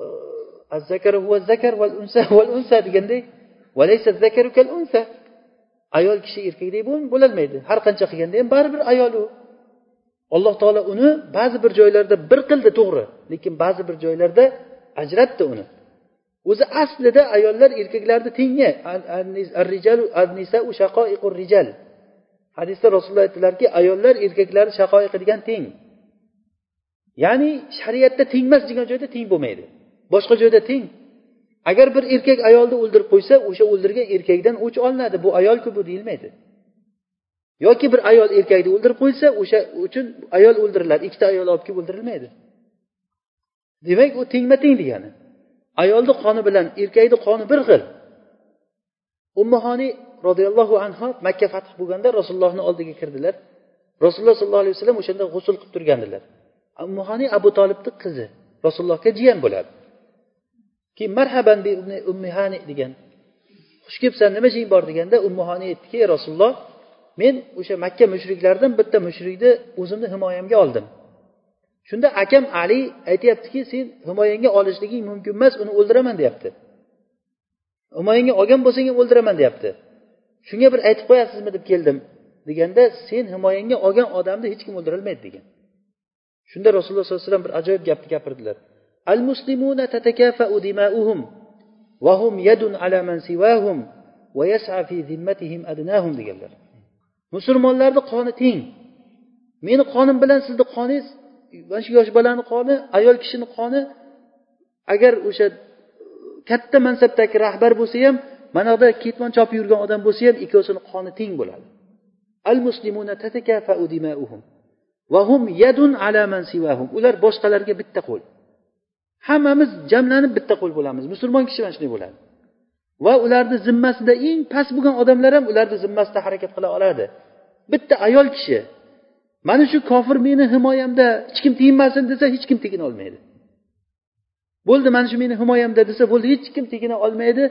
e, zakar unsa unsa deganday ayol kishi erkakdek bo'lolmaydi har qancha qilganda ham baribir ayol u. Alloh taolo uni ba'zi bir joylarda bir qildi to'g'ri. Lekin ba'zi bir joylarda ajratdi uni. O'zi aslida ayollar erkaklarni tengi hadisda rasululloh aytdilarki ayollar erkaklarni shaqoiqi degan teng ya'ni shariatda tengmas degan joyda teng bo'lmaydi. Boshqa joyda teng agar bir erkak ayolni o'ldirib qo'ysa o'sha o'ldirgan erkakdan o'ch olinadi. Bu ayolku bu deyilmaydi. Yoki bir ayol erkakni o'ldirib qo'ysa o'sha uchun ayol o'ldiriladi. Ikkita ayol olib kelib o'ldirilmaydi. Demak u tengma teng degani. Ayolni qoni bilan erkakni qoni bir xil. Ummahoniy roziyallohu anhu makka fath bo'lganda rasulullohni oldiga kirdilar. Rasululloh sollallohu alayhi vasallam o'shanda g'usul qilib turgandilar. Ummahoniy abu tolibni qizi rasulullohga jiyan bo'ladi. Keyin marhaban bi ummihani degan. Xush kelibsan nima ishing bor? deganda ummuhoni aytdiki ey rasululloh men o'sha makka mushriklaridan bitta mushrikni o'zimni himoyamga oldim. Shunda akam ali aytyaptiki sen himoyangga olishliging mumkin emas uni o'ldiraman deyapti. Himoyangga olgan bo'lsang ham o'ldiraman deyapti. Shunga bir aytib qo'yasizmi? deb keldim deganda sen himoyangga olgan odamni hech kim o'ldirolmaydi degan. Shunda rasululloh sollallohu alayhi vasallam bir ajoyib gapni gapirdilar. Al muslimuna tatakafa'u dima'uhum va hum yadun ala man siwahum va yas'a fi zimmatihim adnahum deganlar. Musulmonlarni qoni teng. Meni qonim bilan sizni qoningiz mana shu yosh bolani qoni ayol kishini qoni agar o'sha katta mansabdagi rahbar bo'lsa ham mana yoqda ketmon chopib yurgan odam bo'lsa ham ikkovsini qoni teng bo'ladi. Al muslimuna dima'uhum va hum yadun ala man siwahum. Ular boshqalarga bitta qo'l. Hammamiz jamlanib bitta qo'l bo'lamiz. Musulmon kishi mana shunday bo'ladi. Va ularni zimmasida eng past bo'lgan odamlar ham ularni zimmasida harakat qila oladi bitta ayol kishi mana shu kofir meni himoyamda hech kim tegmasin desa hech kim tegina olmaydi. Bo'ldi mana shu meni himoyamda desa bo'ldi hech kim tegina olmaydi.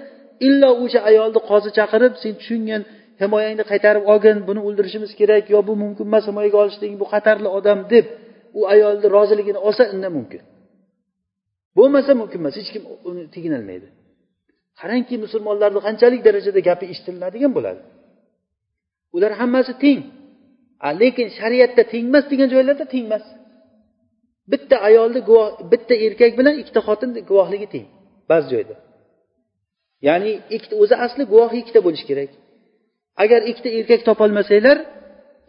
Illo o'sha ayolni qozi chaqirib sen tushungan himoyangni qaytarib olgin buni o'ldirishimiz kerak yo bu mumkin emas himoyaga olishliging bu xatarli odam deb u ayolni roziligini olsa unda mumkin. Bo'lmasa mumkin emas hech kim uni teginolmaydi qarangki musulmonlarni qanchalik darajada gapi eshitiladigan bo'ladi? Ular hammasi teng. Lekin shariatda tengmas degan joylarda tengmas bitta ayolni guvoh bitta erkak bilan ikkita xotin guvohligi teng ba'zi joyda. Ya'ni ikkita o'zi asli guvoh ikkita bo'lishi kerak. Agar ikkita erkak topolmasanglar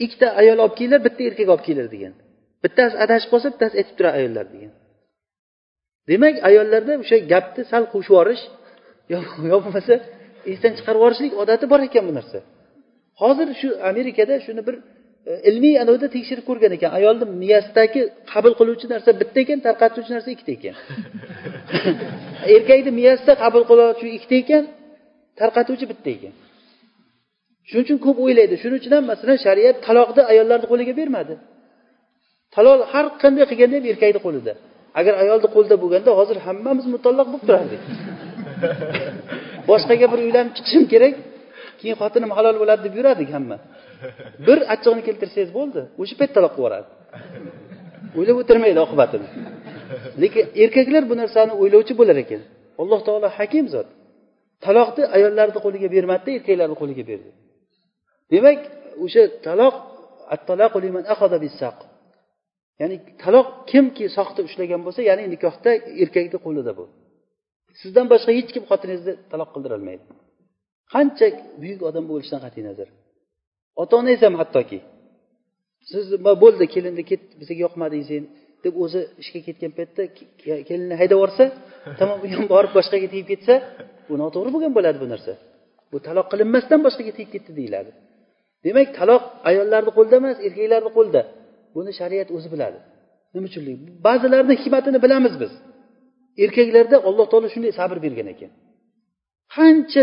ikkita ayol olib kelinglar bitta erkak olib kelinglar degan. Bittasi adashib qolsa bittasi aytib turadi ayollar degan. Demak ayollarda o'sha gapni sal qo'shib yuborish yo bo'lmasa esdan chiqarib yuborishlik odati bor ekan bu narsa. Hozir shu amerikada shuni bir ilmiy anavida tekshirib ko'rgan ekan. Ayolni miyasidagi qabul qiluvchi narsa bitta ekan tarqatuvchi narsa ikkita ekan. Erkakni miyasida qabul qiluvchi ikkita ekan tarqatuvchi bitta ekan. Shuning uchun ko'p o'ylaydi. Shuning uchun ham masalan shariat taloqni ayollarni qo'liga bermadi. Taloq har qanday qilganda ham erkakni qo'lida. Agar ayolni qo'lida bo'lganda hozir hammamiz mutalloq bo'lib turardik. Boshqaga bir uylanib chiqishim kerak keyin xotinim halol bo'ladi deb yuradik hamma bir achchig'ini keltirsangiz bo'ldi. O'sha payt qilib yuboradi o'ylab o'tirmaydi oqibatini. Lekin erkaklar bu narsani o'ylovchi bo'lar ekan. Alloh taolo hakim zot. Taloqni ayollarni qo'liga bermadida erkaklarni qo'liga berdi. Demak o'sha taloq ya'ni taloq kimki soxta ushlagan bo'lsa ya'ni nikohda erkakni qo'lida bu. Sizdan boshqa hech kim xotiningizni taloq qildirolmaydi. Qancha buyuk odam bo'lishidan qat'iy nazar. Ota onangiz ham hattoki. Siz bo'ldi kelinni ket bizga yoqmading sen deb o'zi ishga ketgan paytda kelinni haydab yuborsa tamom u ham borib boshqaga tegib ketsa bu noto'g'ri bo'lgan bo'ladi bu narsa. Bu taloq qilinmasdan boshqaga tegib ketdi deyiladi. Demak taloq ayollarni qo'lida emas erkaklarni qo'lida. Buni shariat o'zi biladi. Nima uchunlik ba'zilarini hikmatini bilamiz biz. Erkaklarda alloh taolo shunday sabr bergan ekan. Qancha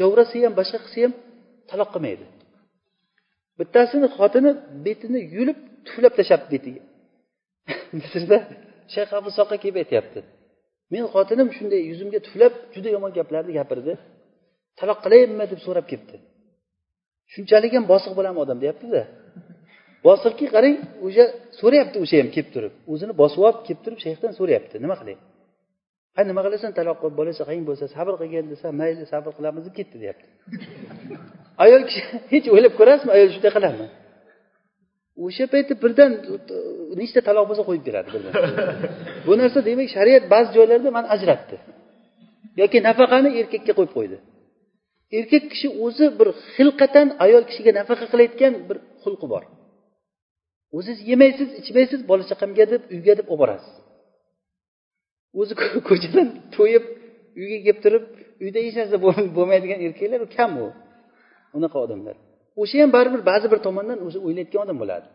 javrasa ham boshqa qilsa ham taloq qilmaydi bittasini xotini betini yulib tuflab tashlabdi betiga. Misrda shayx abu kelib aytyapti. Men xotinim shunday yuzimga tuflab juda yomon gaplarni gapirdi. Taloq qilayinmi deb so'rab kelibdi shunchalik ham bosiq bo'ladimi odam deyaptida. Bosiqki qarang o'sha so'rayapti o'sha ham kelib turib. O'zini bosib olib kelib turib shayxdan so'rayapti. Nima qilay? Ha nima qilasan taloq qilib bola chaqang bo'lsa sabr qilgin desa mayli sabr qilamiz deb ketdi deyapti. Ayol kishi hech o'ylab ko'rasizmi ayol shunday qiladimi? O'sha paytda birdan nechta taloq bo'lsa qo'yib beradi birdan. Bu narsa demak shariat ba'zi joylarda mana ajratdi. Yoki nafaqani erkakka qo'yib qo'ydi. Erkak kishi o'zi bir xilqatan ayol kishiga nafaqa qilayotgan bir xulqi bor. O'ziz yemaysiz ichmaysiz bola chaqamga deb uyga deb olib borasiz. O'zi ko'chadan to'yib uyga kelib turib uyda hech narsa bo'lmaydigan erkaklar kam u. unaqa odamlar. O'sha ham baribir ba'zi bir tomondan o'zi o'ylayotgan odam bo'ladi.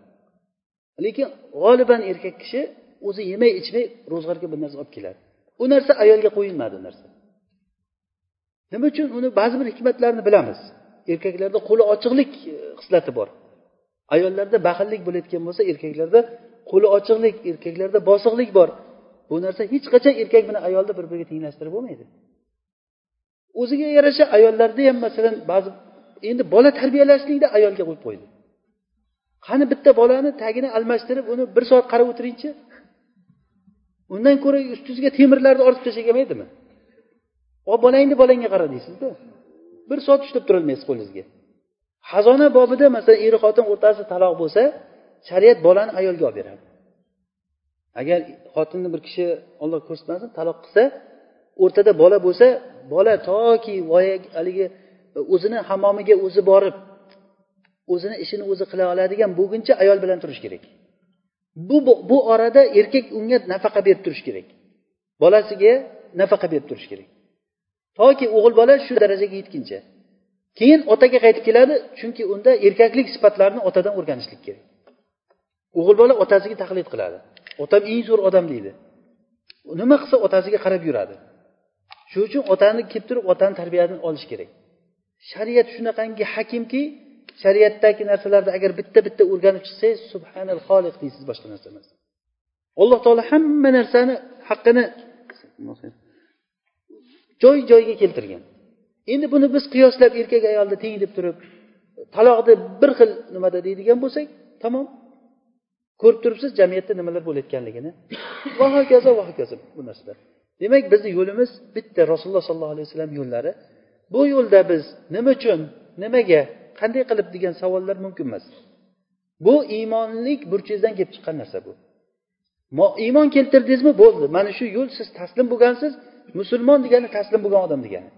Lekin g'oliban erkak kishi o'zi yemay ichmay ro'zg'orga bir narsa olib keladi. U narsa ayolga qo'yilmadi u narsa. Nima uchun? Uni ba'zi bir hikmatlarini bilamiz. Erkaklarda qo'li ochiqlik e, xislati bor. Ayollarda baxillik bo'layotgan bo'lsa erkaklarda qo'li ochiqlik erkaklarda bosiqlik bor. Bu narsa hech qachon erkak bilan ayolni bir biriga tenglashtirib bo'lmaydi. O'ziga yarasha ayollarda ham masalan ba'zi endi bola tarbiyalashlikni ayolga qo'yib qo'ydi. Qani bitta bolani tagini almashtirib uni bir soat qarab o'tiringchi. Undan ko'ra ustiga temirlarni ortib tashlagan maydimi bolangni bolangga qara deysizda. Bir soat ushlab turolmaysiz qo'lingizga. Xazona bobida masalan er xotin o'rtasida taloq bo'lsa shariat bolani ayolga olib beradi. Agar xotinni bir kishi olloh ko'rsatmasin taloq qilsa o'rtada bola bo'lsa bola toki voyaga haligi o'zini hammomiga o'zi borib o'zini ishini o'zi qila oladigan bo'lguncha ayol bilan turish kerak. Bu bu orada erkak unga nafaqa berib turishi kerak. Bolasiga nafaqa berib turish kerak. Toki o'g'il bola shu darajaga yetguncha. Keyin otaga qaytib keladi chunki unda erkaklik sifatlarini otadan o'rganishlik kerak. O'g'il bola otasiga taqlid qiladi. Otam eng zo'r odam deydi. Nima qilsa otasiga qarab yuradi. Shuning uchun otani kelib turib otani tarbiyasini olish kerak. Shariat shunaqangi hakimki shariatdagi narsalarni agar bitta bitta o'rganib chiqsangiz subhanal xoliq deysiz boshqa narsa emas. Alloh taolo hamma narsani haqqini joy joyiga keltirgan. Endi buni biz qiyoslab erkak ayolni teng deb turib taloqni bir xil nimada deydigan bo'lsak tamom ko'rib turibsiz jamiyatda nimalar bo'layotganligini. Va hokazo va hokazo bu narsalar. Demak bizni yo'limiz bitta rasululloh sollallohu alayhi vasallam yo'llari. Bu yo'lda biz nima uchun nimaga qanday qilib degan savollar mumkin emas. Bu iymonlik burchingizdan kelib chiqqan narsa bu. Iymon keltirdingizmi? Bo'ldi. Mana shu yo'l siz taslim bo'lgansiz musulmon degani taslim bo'lgan odam degani.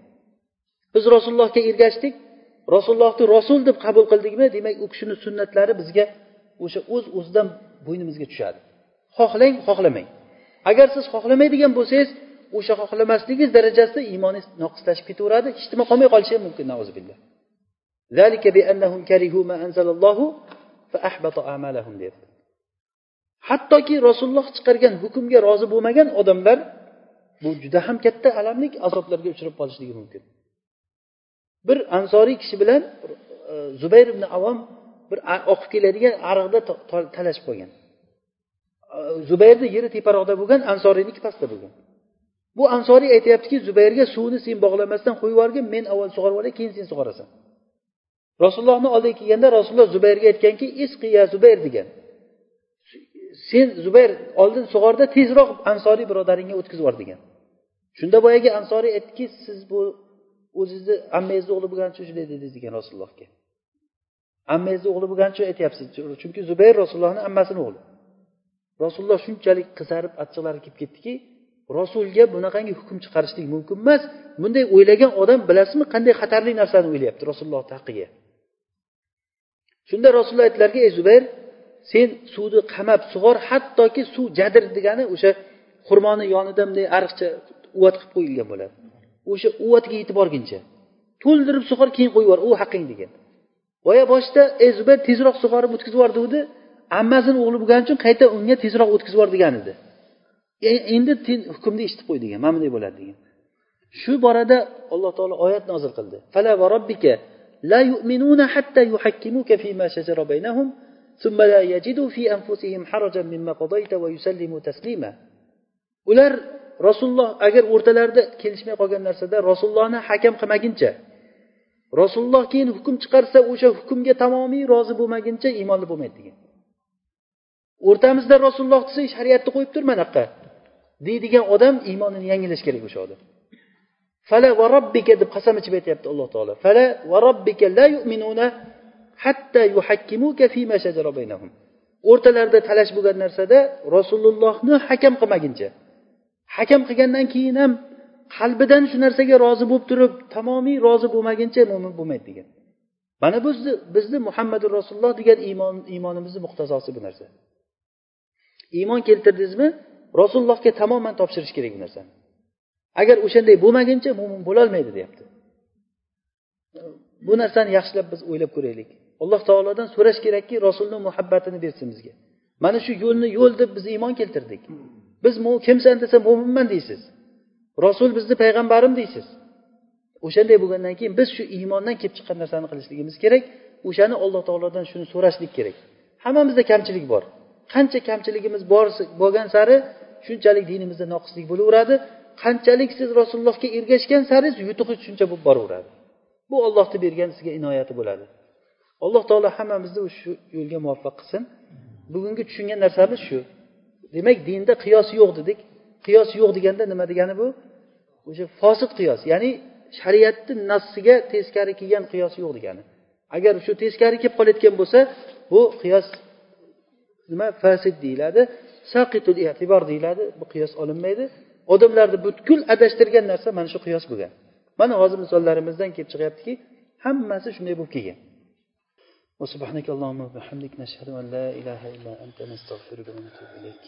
Biz rasulullohga ergashdik. Rasulullohni rasul deb qabul qildikmi demak u kishini sunnatlari bizga o'sha o'z o'zidan bo'ynimizga tushadi. Xohlang xohlamang. Agar siz xohlamaydigan bo'lsangiz o'sha xohlamasligingiz darajasida iymoningiz noqislashib ketaveradi hech nima qolmay qolishi ham mumkin deyapti hattoki rasululloh chiqargan hukmga rozi bo'lmagan odamlar bu juda ham katta alamlik azoblarga uchrab qolishligi mumkin. Bir ansoriy kishi bilan e, zubayr ibn avom bir oqib keladigan ariqda talashib qolgan. E, Zubayrni yeri teparoqda bo'lgan ansoriyniki pastda bo'lgan. Bu ansoriy aytyaptiki zubayrga suvni sen bog'lamasdan qo'yib yuborgin men avval sug'orib olay keyin sen sug'orasan. Rasulullohni oldiga kelganda rasululloh zubayrga aytganki isqiya zubayr degan. Sen zubayr oldin sug'orda tezroq ansoriy birodaringga o'tkazib yubor degan. Shunda boyagi ansoriy aytdiki siz bu o'zizni ammangizni o'g'li bo'lganicha shunday dedingiz degan rasulullohga. Ammangizni o'g'li bo'lganicha aytyapsiz chunki zubayr rasulullohni ammasini o'g'li. Rasululloh shunchalik qizarib achchiqlari kelib ketdiki rasulga bunaqangi hukm chiqarishlik mumkin emas. Bunday o'ylagan odam bilasizmi qanday xatarli narsani o'ylayapti rasulullohni haqqiga shunda rasululloh aytdilarki ey zubayr sen suvni qamab sug'or hattoki suv jadr degani o'sha xurmoni yonida bunday ariqcha uvat qilib qo'yilgan bo'ladi. O'sha uvatga yetib borguncha to'ldirib sug'or keyin qo'yib yubor u haqqing degan. Boya boshida ey zubayr tezroq sug'orib o'tkazib yubor degandi ammasini o'g'li bo'lgani uchun qayta unga tezroq o'tkazib yubor degan edi. endi hukmni eshitib qo'y degan mana bunday bo'ladi degan shu borada alloh taolo oyat nozil qildi fala va robbika la yu'minuna hatta yuhakkimuka fima shajara baynahum ثم لا يجدوا في أنفسهم حرجا مما قضيت ويسلموا تسليما ular rasululloh agar o'rtalarida kelishmay qolgan narsada rasulullohni hakam qilmaguncha rasululloh keyin hukm chiqarsa o'sha hukmga tamomiy rozi bo'lmaguncha iymonli bo'lmaydi degan o'rtamizda rasululloh desa shariatni qo'yib tur mana yoqqa deydigan odam iymonini yangilash kerak o'sha odam. Fala va robbika deb qasam ichib aytyapti alloh taolo. Fala va robbika la yu'minuna hatta yuhakkimuka fima shajara baynahum. O'rtalarida talash bo'lgan narsada rasulullohni hakam qilmaguncha. Hakam qilgandan keyin ham qalbidan shu narsaga rozi bo'lib turib tamomiy rozi bo'lmaguncha mo'min bo'lmaydi degan. Mana bizni bizni muhammadu rasululloh degan iymon iymonimizni muqtazosi bu narsa. Iymon keltirdingizmi? Rasulullohga tamoman topshirish kerak bu narsani. Agar o'shanday bo'lmaguncha mo'min bo'lolmaydi deyapti. Bu narsani yaxshilab biz o'ylab ko'raylik. Alloh taolodan so'rash kerakki rasulni muhabbatini bersin bizga. Mana shu yo'lni yo'l deb biz iymon keltirdik. Biz kimsan desa mo'minman deysiz. Rasul bizni payg'ambarim deysiz. O'shanday bo'lgandan keyin biz shu iymondan kelib chiqqan narsani qilishligimiz kerak. O'shani alloh taolodan shuni so'rashlik kerak. Hammamizda kamchilik bor. Qancha kamchiligimiz bor bo'lgan sari shunchalik dinimizda noqislik bo'laveradi. Qanchalik siz rasulullohga ergashgan sari yutug'ingiz shuncha bo'lib boraveradi. Bu ollohni bergan sizga inoyati bo'ladi. Alloh taolo hammamizni shu yo'lga muvaffaq qilsin. Bugungi tushungan narsamiz shu. Demak dinda qiyos yo'q dedik. Qiyos yo'q deganda nima degani bu? O'sha fosil qiyos ya'ni shariatni nassiga teskari kelgan qiyos yo'q degani. Agar shu teskari kelib qolayotgan bo'lsa bu qiyos nima? Fasid deyiladi. saqitul e'tibor deyiladi bu qiyos olinmaydi odamlarni butkul adashtirgan narsa mana shu qiyos bo'lgan mana hozir misollarimizdan kelib chiqyaptiki hammasi shunday bo'lib kelgan وسبحانك اللهم وبحمدك نشهد أن لا إله إلا أنت نستغفرك ونتوب إليك